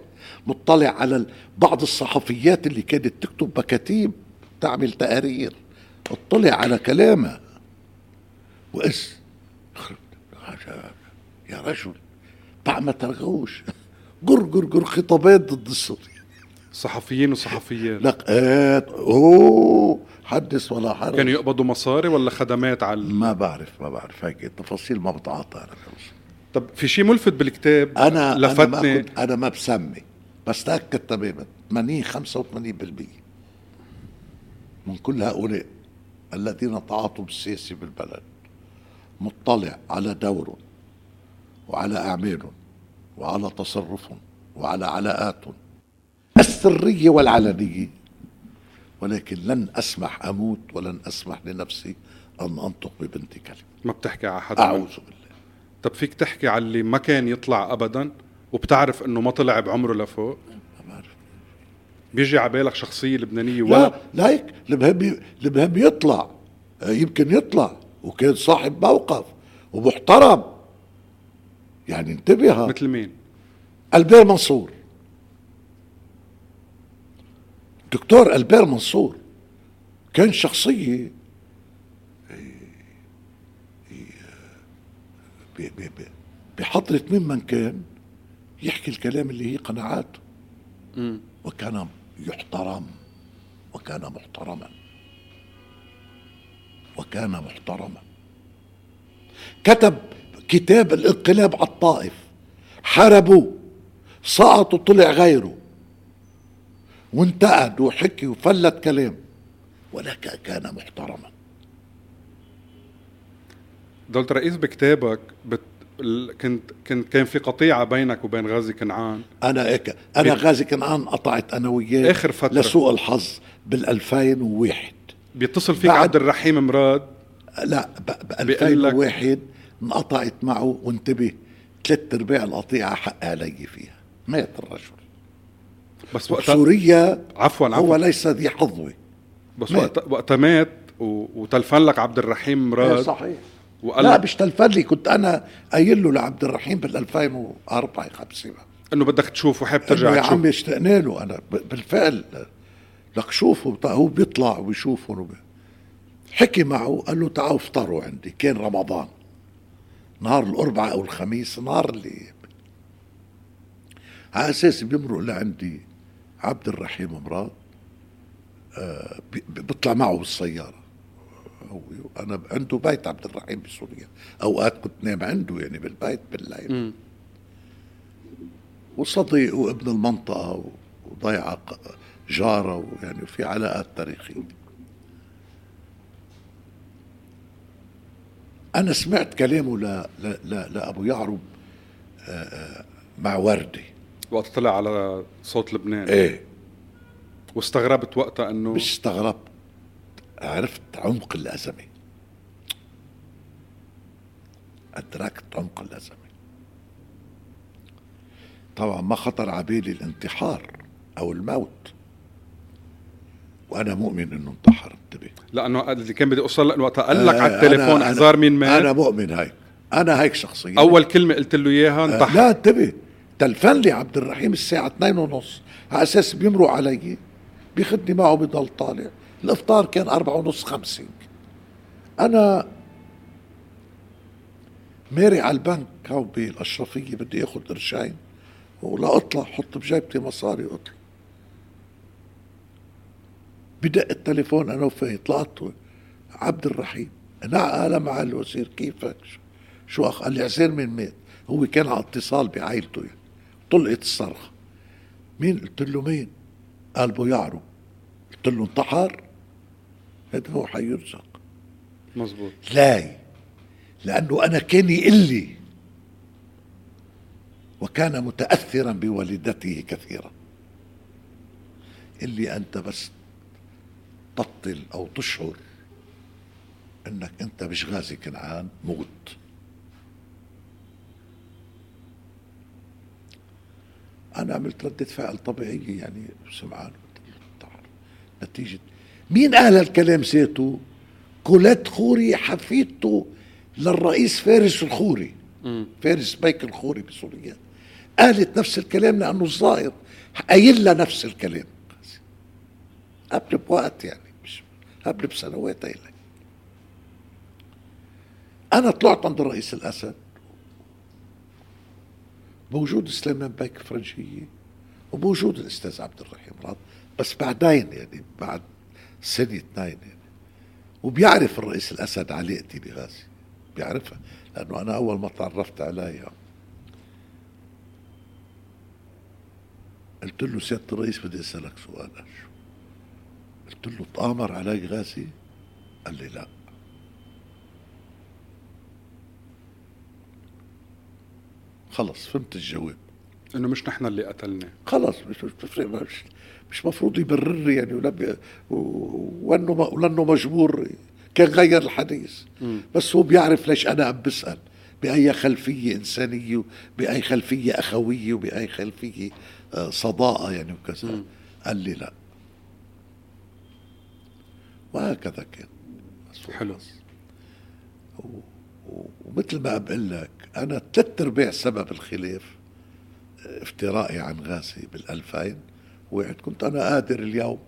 مطلع على بعض الصحفيات اللي كانت تكتب مكاتيب تعمل تقارير. اطلع على كلامها واس يا رجل بقى ما ترغوش. قر قر قر خطابات ضد السوري صحفيين وصحفيات. لك آه أوه حدث ولا حرج. كانوا يقبضوا مصاري ولا خدمات على ما بعرف ما بعرف. هيك التفاصيل ما بتعاطى أنا خلص. طب في شيء ملفت بالكتاب؟ أنا أنا ما لفتني. كنت أنا ما بسمي. بس تأكد تماما 80 85% من كل هؤلاء الذين تعاطوا بالسياسة بالبلد مطلع على دورهم وعلى أعمالهم وعلى تصرفهم وعلى علاقاتهم السرية والعلنية ولكن لن أسمح أموت ولن أسمح لنفسي أن أنطق ببنتي كلمه ما بتحكي على حدا؟ أعوذ بالله. طب فيك تحكي على اللي ما كان يطلع ابدا؟ وبتعرف إنه ما طلع بعمره لفوق؟ ما بعرف بيجي على بالك شخصية لبنانية لا ولا؟ لا هيك المهم المهم يطلع. آه، يمكن يطلع. وكان صاحب موقف ومحترم. يعني انتبه مثل مين؟ ألبير منصور. دكتور ألبير منصور. كان شخصية ب- ب- بحضرة ممن كان؟ يحكي الكلام اللي هي قناعاته. وكان يحترم وكان محترما. وكان محترما. كتب كتاب الانقلاب على الطائف. حاربوه. سقط وطلع غيره. وانتقد وحكي وفلت كلام. ولكن كان محترما. دولة رئيس بكتابك بت... ال- كنت كنت كان في قطيعة بينك وبين غازي كنعان. أنا هيك. أنا غازي كنعان قطعت أنا وياه آخر فترة. لسوء الحظ بال 2001 بيتصل فيك عبد الرحيم مراد؟ لا ب ب بيقول لك- 2001 انقطعت معه وانتبه. ثلاث ارباع القطيعة حق علي فيها. مات الرجل. بس وقتها سوريا عفوا هو عفوا ليس ذي حظوه بس مات. وقت وقتها مات. وتلفن لك عبد الرحيم مراد. صحيح. وقال لا مش تلفن لي كنت أنا قايل له لعبد الرحيم بال 2004 5 انه بدك تشوفه حاب انه ترجع يا تشوف. عمي اشتقنا له. أنا بالفعل. لك شوفوا بتاع- هو بيطلع ويشوفهم وب... حكي معه. قال له تعالوا افطروا عندي. كان رمضان. نهار الأربعاء أو الخميس نهار اللي على أساس بيمرق لعندي عبد الرحيم مراد آه بي- بيطلع معه بالسيارة. هو أنا عنده بيت عبد الرحيم بسوريا أوقات كنت نام عنده يعني بالبيت بالليل. مم. وصديق وابن المنطقة وضيعة جارة ويعني في علاقات تاريخية. أنا سمعت كلامه ل... ل... ل... لأبو يعرب آه، آه، مع ورده وقت طلع على صوت لبنان. إيه. واستغربت وقتها إنه مش استغربت عرفت عمق الأزمة. أدركت عمق الأزمة. طبعا ما خطر على بالي الانتحار أو الموت. وأنا مؤمن إنه انتحر. انتبه. لأنه اللي كان بدي أوصل إنه وقتها قال لك آه، على التليفون أحذر مين مات. أنا مؤمن هيك. أنا هيك شخصيا. أول كلمة قلت له إياها آه، انتحر. لا انتبه. تلفن لي عبد الرحيم الساعة 2 ونص. على أساس بيمرق علي بياخدني معه بضل طالع. الإفطار كان أربعة ونص خمسة. أنا ماري على البنك هو بالأشرفية بدي آخذ قرشين. ولا أطلع حط بجيبتي مصاري أطلع بدق التليفون أنا وفاي طلعت عبد الرحيم. نعم مع الوزير كيفك شو- أخ؟ قال لي عزير من مات هو كان على اتصال بعائلته يعني. طلقت الصرخة. مين؟ قلت له مين؟ قال بو يعرو قلت له انتحر. هذا هو حيرزق. مزبوط لا لأنه أنا كان يقول لي وكان متأثرا بوالدته كثيرا. اللي أنت بس تبطل أو تشعر أنك أنت مش غازي كنعان موت أنا عملت ردة فعل طبيعية يعني سمعان. نتيجة مين قال هالكلام ذاته؟ كولات خوري حفيدته للرئيس فارس الخوري. فارس بيك الخوري بسوريا قالت نفس الكلام لأنه الظاهر قايل لها نفس الكلام. قبل بوقت يعني مش قبل بسنوات قايل لها. أنا طلعت عند الرئيس الأسد. بوجود سليمان بيك فرنجية وبوجود الأستاذ عبد الرحيم راد بس بعدين يعني بعد سنة اثنين يعني وبيعرف الرئيس الأسد علاقتي بغازي بيعرفها لأنه أنا أول ما تعرفت عليها. قلت له سيادة الرئيس بدي أسألك سؤال شو قلت له تآمر علي غازي؟ قال لي لا. خلص فهمت الجواب. إنه مش نحن اللي قتلنا. خلص مش مش بتفرق مش مش مفروض يبرر يعني ولأنه مجبور كان غير الحديث بس هو بيعرف ليش أنا عم بسأل. بأي خلفية إنسانية بأي خلفية أخوية وباي خلفية آه، صداقة يعني وكذا. قال لي لا. وهكذا كان. حلو. ومثل ما بقول لك أنا ثلاث ارباع سبب الخلاف افترائي عن غازي بال2000 وقعد كنت أنا قادر اليوم.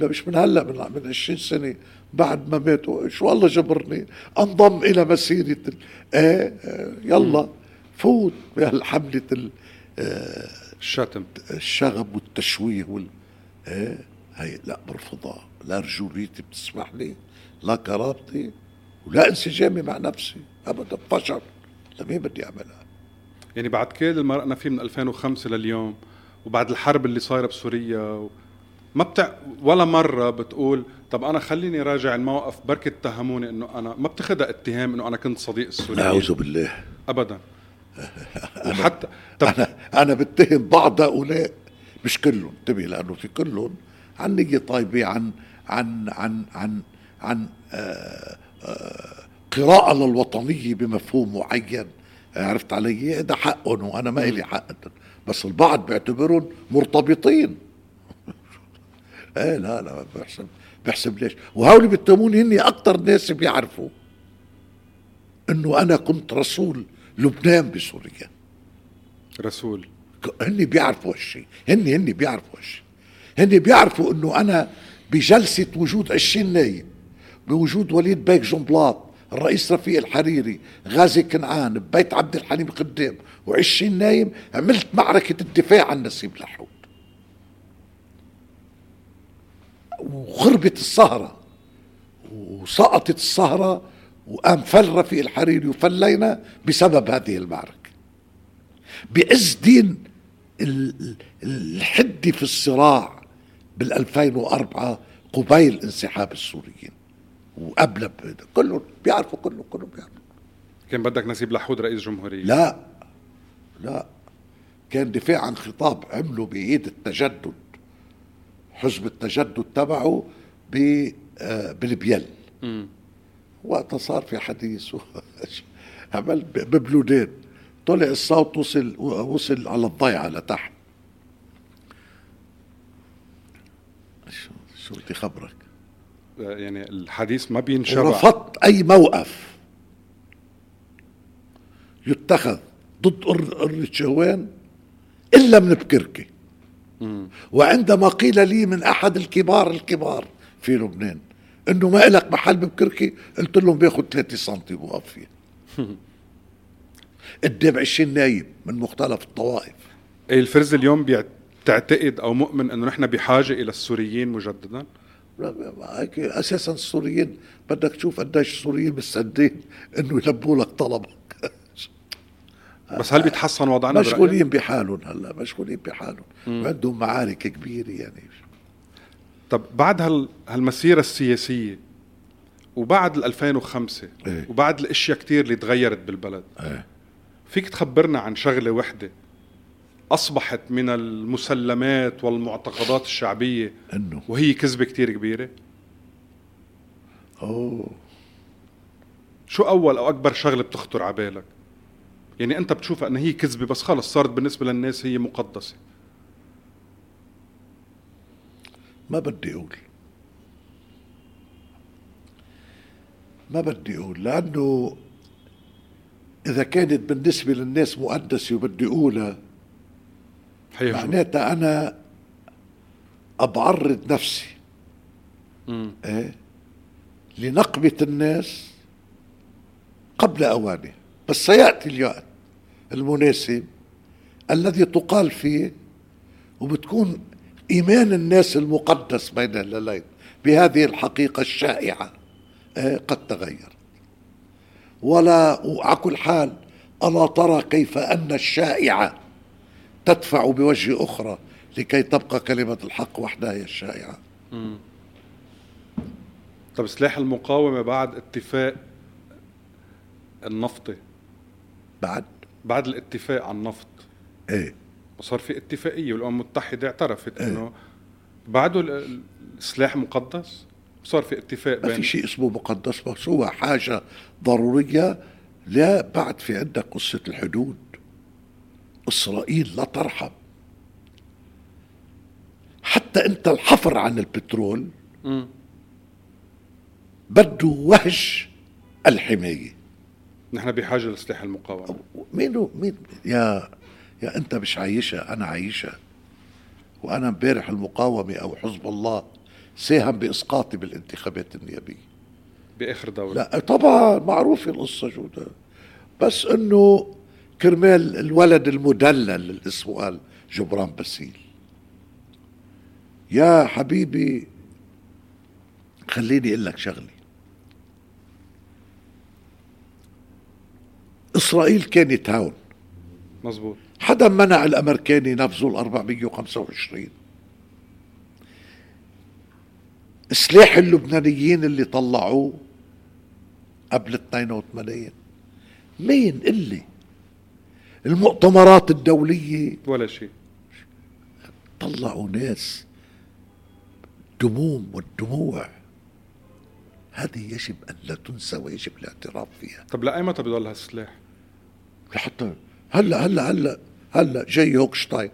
لا مش من هلأ من من 20 سنة بعد ما ماتوا. شو الله جبرني؟ أنضم إلى مسيرة ال... إيه آه، يلا فوت بهالحملة ال... الشتم. الشغب والتشويه وال إيه هي لا برفضها لا رجوليتي بتسمح لي لا كرامتي ولا انسجامي مع نفسي. ابدا فشل. لمين بدي اعملها يعني بعد كل اللي مرقنا فيه من 2005 لليوم وبعد الحرب اللي صايرة بسوريا و... ما بتع ولا مرة بتقول طب أنا خليني راجع الموقف بركي اتهموني إنه أنا ما بتاخذها اتهام إنه أنا كنت صديق السوريين. اعوذ بالله. ابدا. وحتى طب أنا أنا بتهم بعض هؤلاء مش كلهم انتبه لأنه في كلهم عن نية طيبة عن عن عن عن عن آه آه قراءة للوطنية بمفهوم معين. عرفت علي؟ ده حقهم وأنا ما إلي حق. بس البعض بيعتبرهم مرتبطين. إيه لا لا بحسب بحسب ليش؟ وهول بيتهموني هني أكثر ناس بيعرفوا إنه أنا كنت رسول لبنان بسوريا. رسول. هن بيعرفوا هالشيء هن هن بيعرفوا هالشيء هن بيعرفوا إنه أنا بجلسة وجود 20 نايب بوجود وليد بيك جنبلاط الرئيس رفيق الحريري غازي كنعان ببيت عبد الحليم قدام وعشرين نايم عملت معركة الدفاع عن نسيب لحود وخربت السهرة وسقطت السهرة وقام فل رفيق الحريري وفلينا بسبب هذه المعركة. بعز دين الحدة في الصراع بال 2004 قبيل انسحاب السوريين. وقبل كله بيعرفوا كله كله بيعرفوا. كان بدك نسيب لحود رئيس جمهورية؟ لا لا. كان دفاع عن خطاب عمله بإيد التجدد حزب التجدد تبعه آه، بالبيل. وقتها صار في حديث عمل ببلودين. طلع الصوت وصل وصل على الضيعة لتحت. شو شو بدي خبرك؟ يعني الحديث ما بينشبع. رفضت أي موقف يتخذ ضد قرة شهوان إلا من بكركي وعندما قيل لي من أحد الكبار الكبار في لبنان إنه ما لك محل ببكركي قلت لهم بياخذ 3 سم بوقف فيه قدام 20 نايب من مختلف الطوائف. إيه الفرز اليوم بتعتقد أو مؤمن إنه نحن بحاجة إلى السوريين مجددا؟ أساسا السوريين بدك تشوف قديش السوريين مستعدين إنه يلبوا لك طلبك. بس هل بيتحسن وضعنا مشغولين بحالهم هلا مشغولين بحالهم. وعندهم معارك كبيرة يعني. طب بعد هال هالمسيرة السياسية وبعد ال 2005 إيه؟ وبعد الأشياء كثير اللي تغيرت بالبلد إيه؟ فيك تخبرنا عن شغلة وحدة أصبحت من المسلمات والمعتقدات الشعبية إنه. وهي كذبة كثير كبيرة. أوه. شو أول أو أكبر شغلة بتخطر على بالك؟ يعني أنت بتشوفها أنها هي كذبة بس خلص صارت بالنسبة للناس هي مقدسة. ما بدي أقول. ما بدي أقول لأنه إذا كانت بالنسبة للناس مقدسة وبدي أقولها معناتها أنا أبعرض نفسي إيه؟ لنقبة الناس قبل اوانه بس سيأتي الوقت المناسب الذي تقال فيه وبتكون إيمان الناس المقدس بين الليلين بهذه الحقيقة الشائعة إيه، قد تغير. ولا على كل حال ألا ترى كيف أن الشائعة تدفع بوجه أخرى لكي تبقى كلمة الحق وحدها هي الشائعة. طب سلاح المقاومة بعد اتفاق النفطي بعد؟ بعد الاتفاق على النفط. إيه. وصار في اتفاقية والأمم المتحدة اعترفت إيه؟ إنه بعده السلاح مقدس؟ صار في اتفاق ما في شيء اسمه مقدس بس هو حاجة ضرورية لا بعد في عندك قصة الحدود. إسرائيل لا ترحم. حتى أنت الحفر عن البترول بده وهج الحماية. نحن بحاجة لسلاح المقاومة. مين مين يا يا أنت مش عايشها أنا عايشها. وأنا امبارح المقاومة أو حزب الله ساهم بإسقاطي بالانتخابات النيابية. بآخر دورة. لا طبعا معروفة القصة جودة بس إنه كرمال الولد المدلل اللي اسمه قال جبران باسيل. يا حبيبي خليني أقول لك شغلة. إسرائيل كانت هون مزبوط حدا منع الأمريكاني ينفذوا ال 425 سلاح اللبنانيين اللي طلعوه قبل 82 مين اللي المؤتمرات الدولية. ولا شيء. طلعوا ناس دموم والدموع. هذه يجب أن لا تنسى ويجب الاعتراف فيها. طب لأي متى بضل هالسلاح؟ لحتى هلأ هلأ هلأ هلأ جاي هوكشتاين.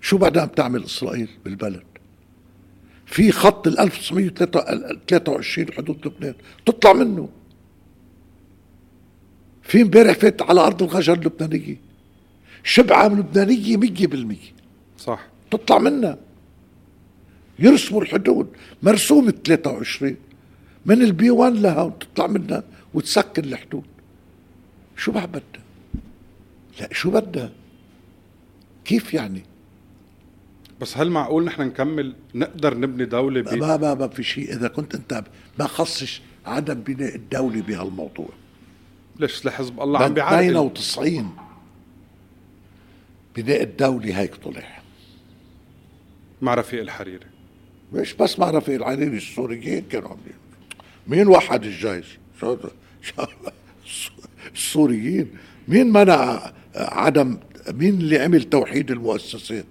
شو بعدها عم تعمل إسرائيل بالبلد؟ في خط ال 1923 حدود لبنان. تطلع منه. في امبارح فات على أرض الغجر اللبنانية. شبعه لبنانية مية بالمية. صح. تطلع منها يرسموا الحدود. مرسومة 23 من البي 1 لهون تطلع منها وتسكر الحدود. شو بقى بدها لا شو بدها كيف يعني؟ بس هل معقول نحن نكمل؟ نقدر نبني دولة. ما ما ما في شيء. إذا كنت أنت ما خصش عدم بناء الدولة بهالموضوع. ليش لحزب الله عم بيعرقل 92 بناء الدولة هيك طلع. مع رفيق الحريري. مش بس مع رفيق العريري السوريين كانوا عاملين مين وحد الجيش؟ السوريين. مين منع عدم مين اللي عمل توحيد المؤسسات؟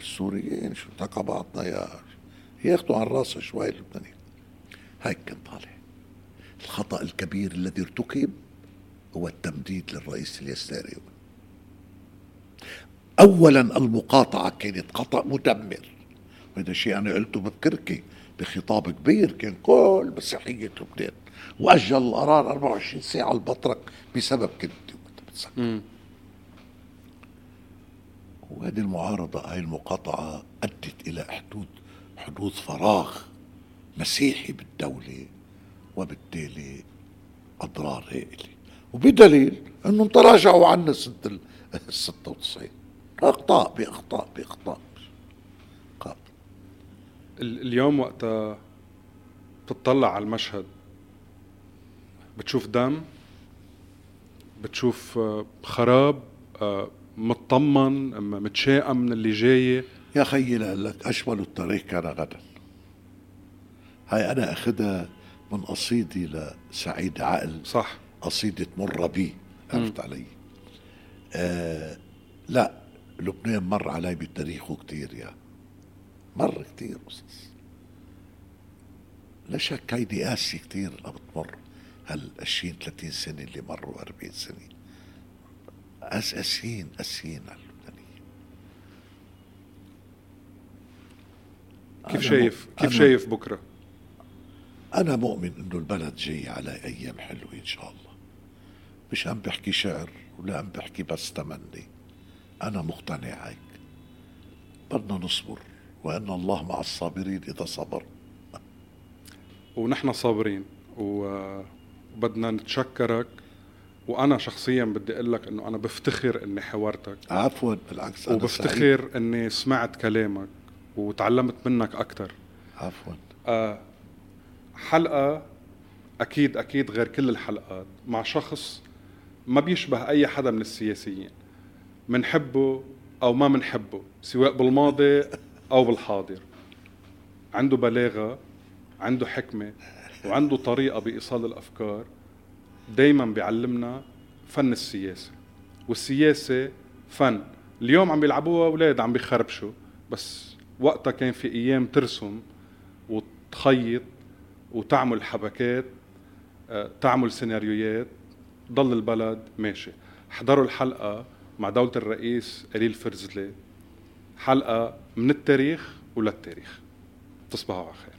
السوريين. شو بعضنا يا ياخذوا على راسه شوي اللبنانيين هيك كان طالع. الخطأ الكبير الذي ارتكب هو التمديد للرئيس اليساري. اولا المقاطعة كانت خطأ مدمر وهذا شيء أنا قلته بكركي بخطاب كبير كان كل مسيحيه لبنان وأجل القرار 24 ساعة البطرك بسبب كلمتي وأنت. وهذه المعارضة هاي المقاطعة أدت إلى حدود حدوث فراغ مسيحي بالدولة. وبالتالي أضرار هائله وبدليل أنهم تراجعوا عنا سنة ال 96 أخطاء بأخطاء بأخطاء. ال- اليوم وقتها بتطلع على المشهد بتشوف دم بتشوف آه، خراب آه، مطمن متشائم من اللي جاي. يا خيي لك أشمل التاريخ كان غدا. هاي أنا أخذها من قصيدي لسعيد عقل. صح. قصيدة مر بي عرفت علي؟ آه لا لبنان مر علي بتاريخه كتير يا. مر كتير قصص لا شك هيدي قاسية كتير اللي بتمر هال 20 30 سنة اللي مروا 40 سنة. قاس قاسيين قاسيين على اللبنانيين كيف شايف؟ كيف شايف بكرة؟ أنا مؤمن إنه البلد جاي على أيام حلوة إن شاء الله. مش عم بحكي شعر ولا عم بحكي بس تمني. أنا مقتنع هيك. بدنا نصبر وأن الله مع الصابرين إذا صبر. ونحن صابرين وبدنا نتشكرك. وأنا شخصيا بدي أقول لك إنه أنا بفتخر إني حوارتك. عفوا بالعكس أنا سعيد. وبفتخر إني سمعت كلامك وتعلمت منك أكثر عفوا. آه، حلقة أكيد أكيد غير كل الحلقات. مع شخص ما بيشبه أي حدا من السياسيين. منحبه أو ما منحبه سواء بالماضي أو بالحاضر. عنده بلاغة عنده حكمة وعنده طريقة بإيصال الأفكار. دايما بيعلمنا فن السياسة. والسياسة فن. اليوم عم بيلعبوها أولاد عم بيخربشوا. بس وقتها كان في أيام ترسم وتخيط وتعمل حبكات آه، تعمل سيناريوهات ضل البلد ماشي. احضروا الحلقة مع دولة الرئيس قليل فرزلي. حلقة من التاريخ وللتاريخ. تصبحوا على خير.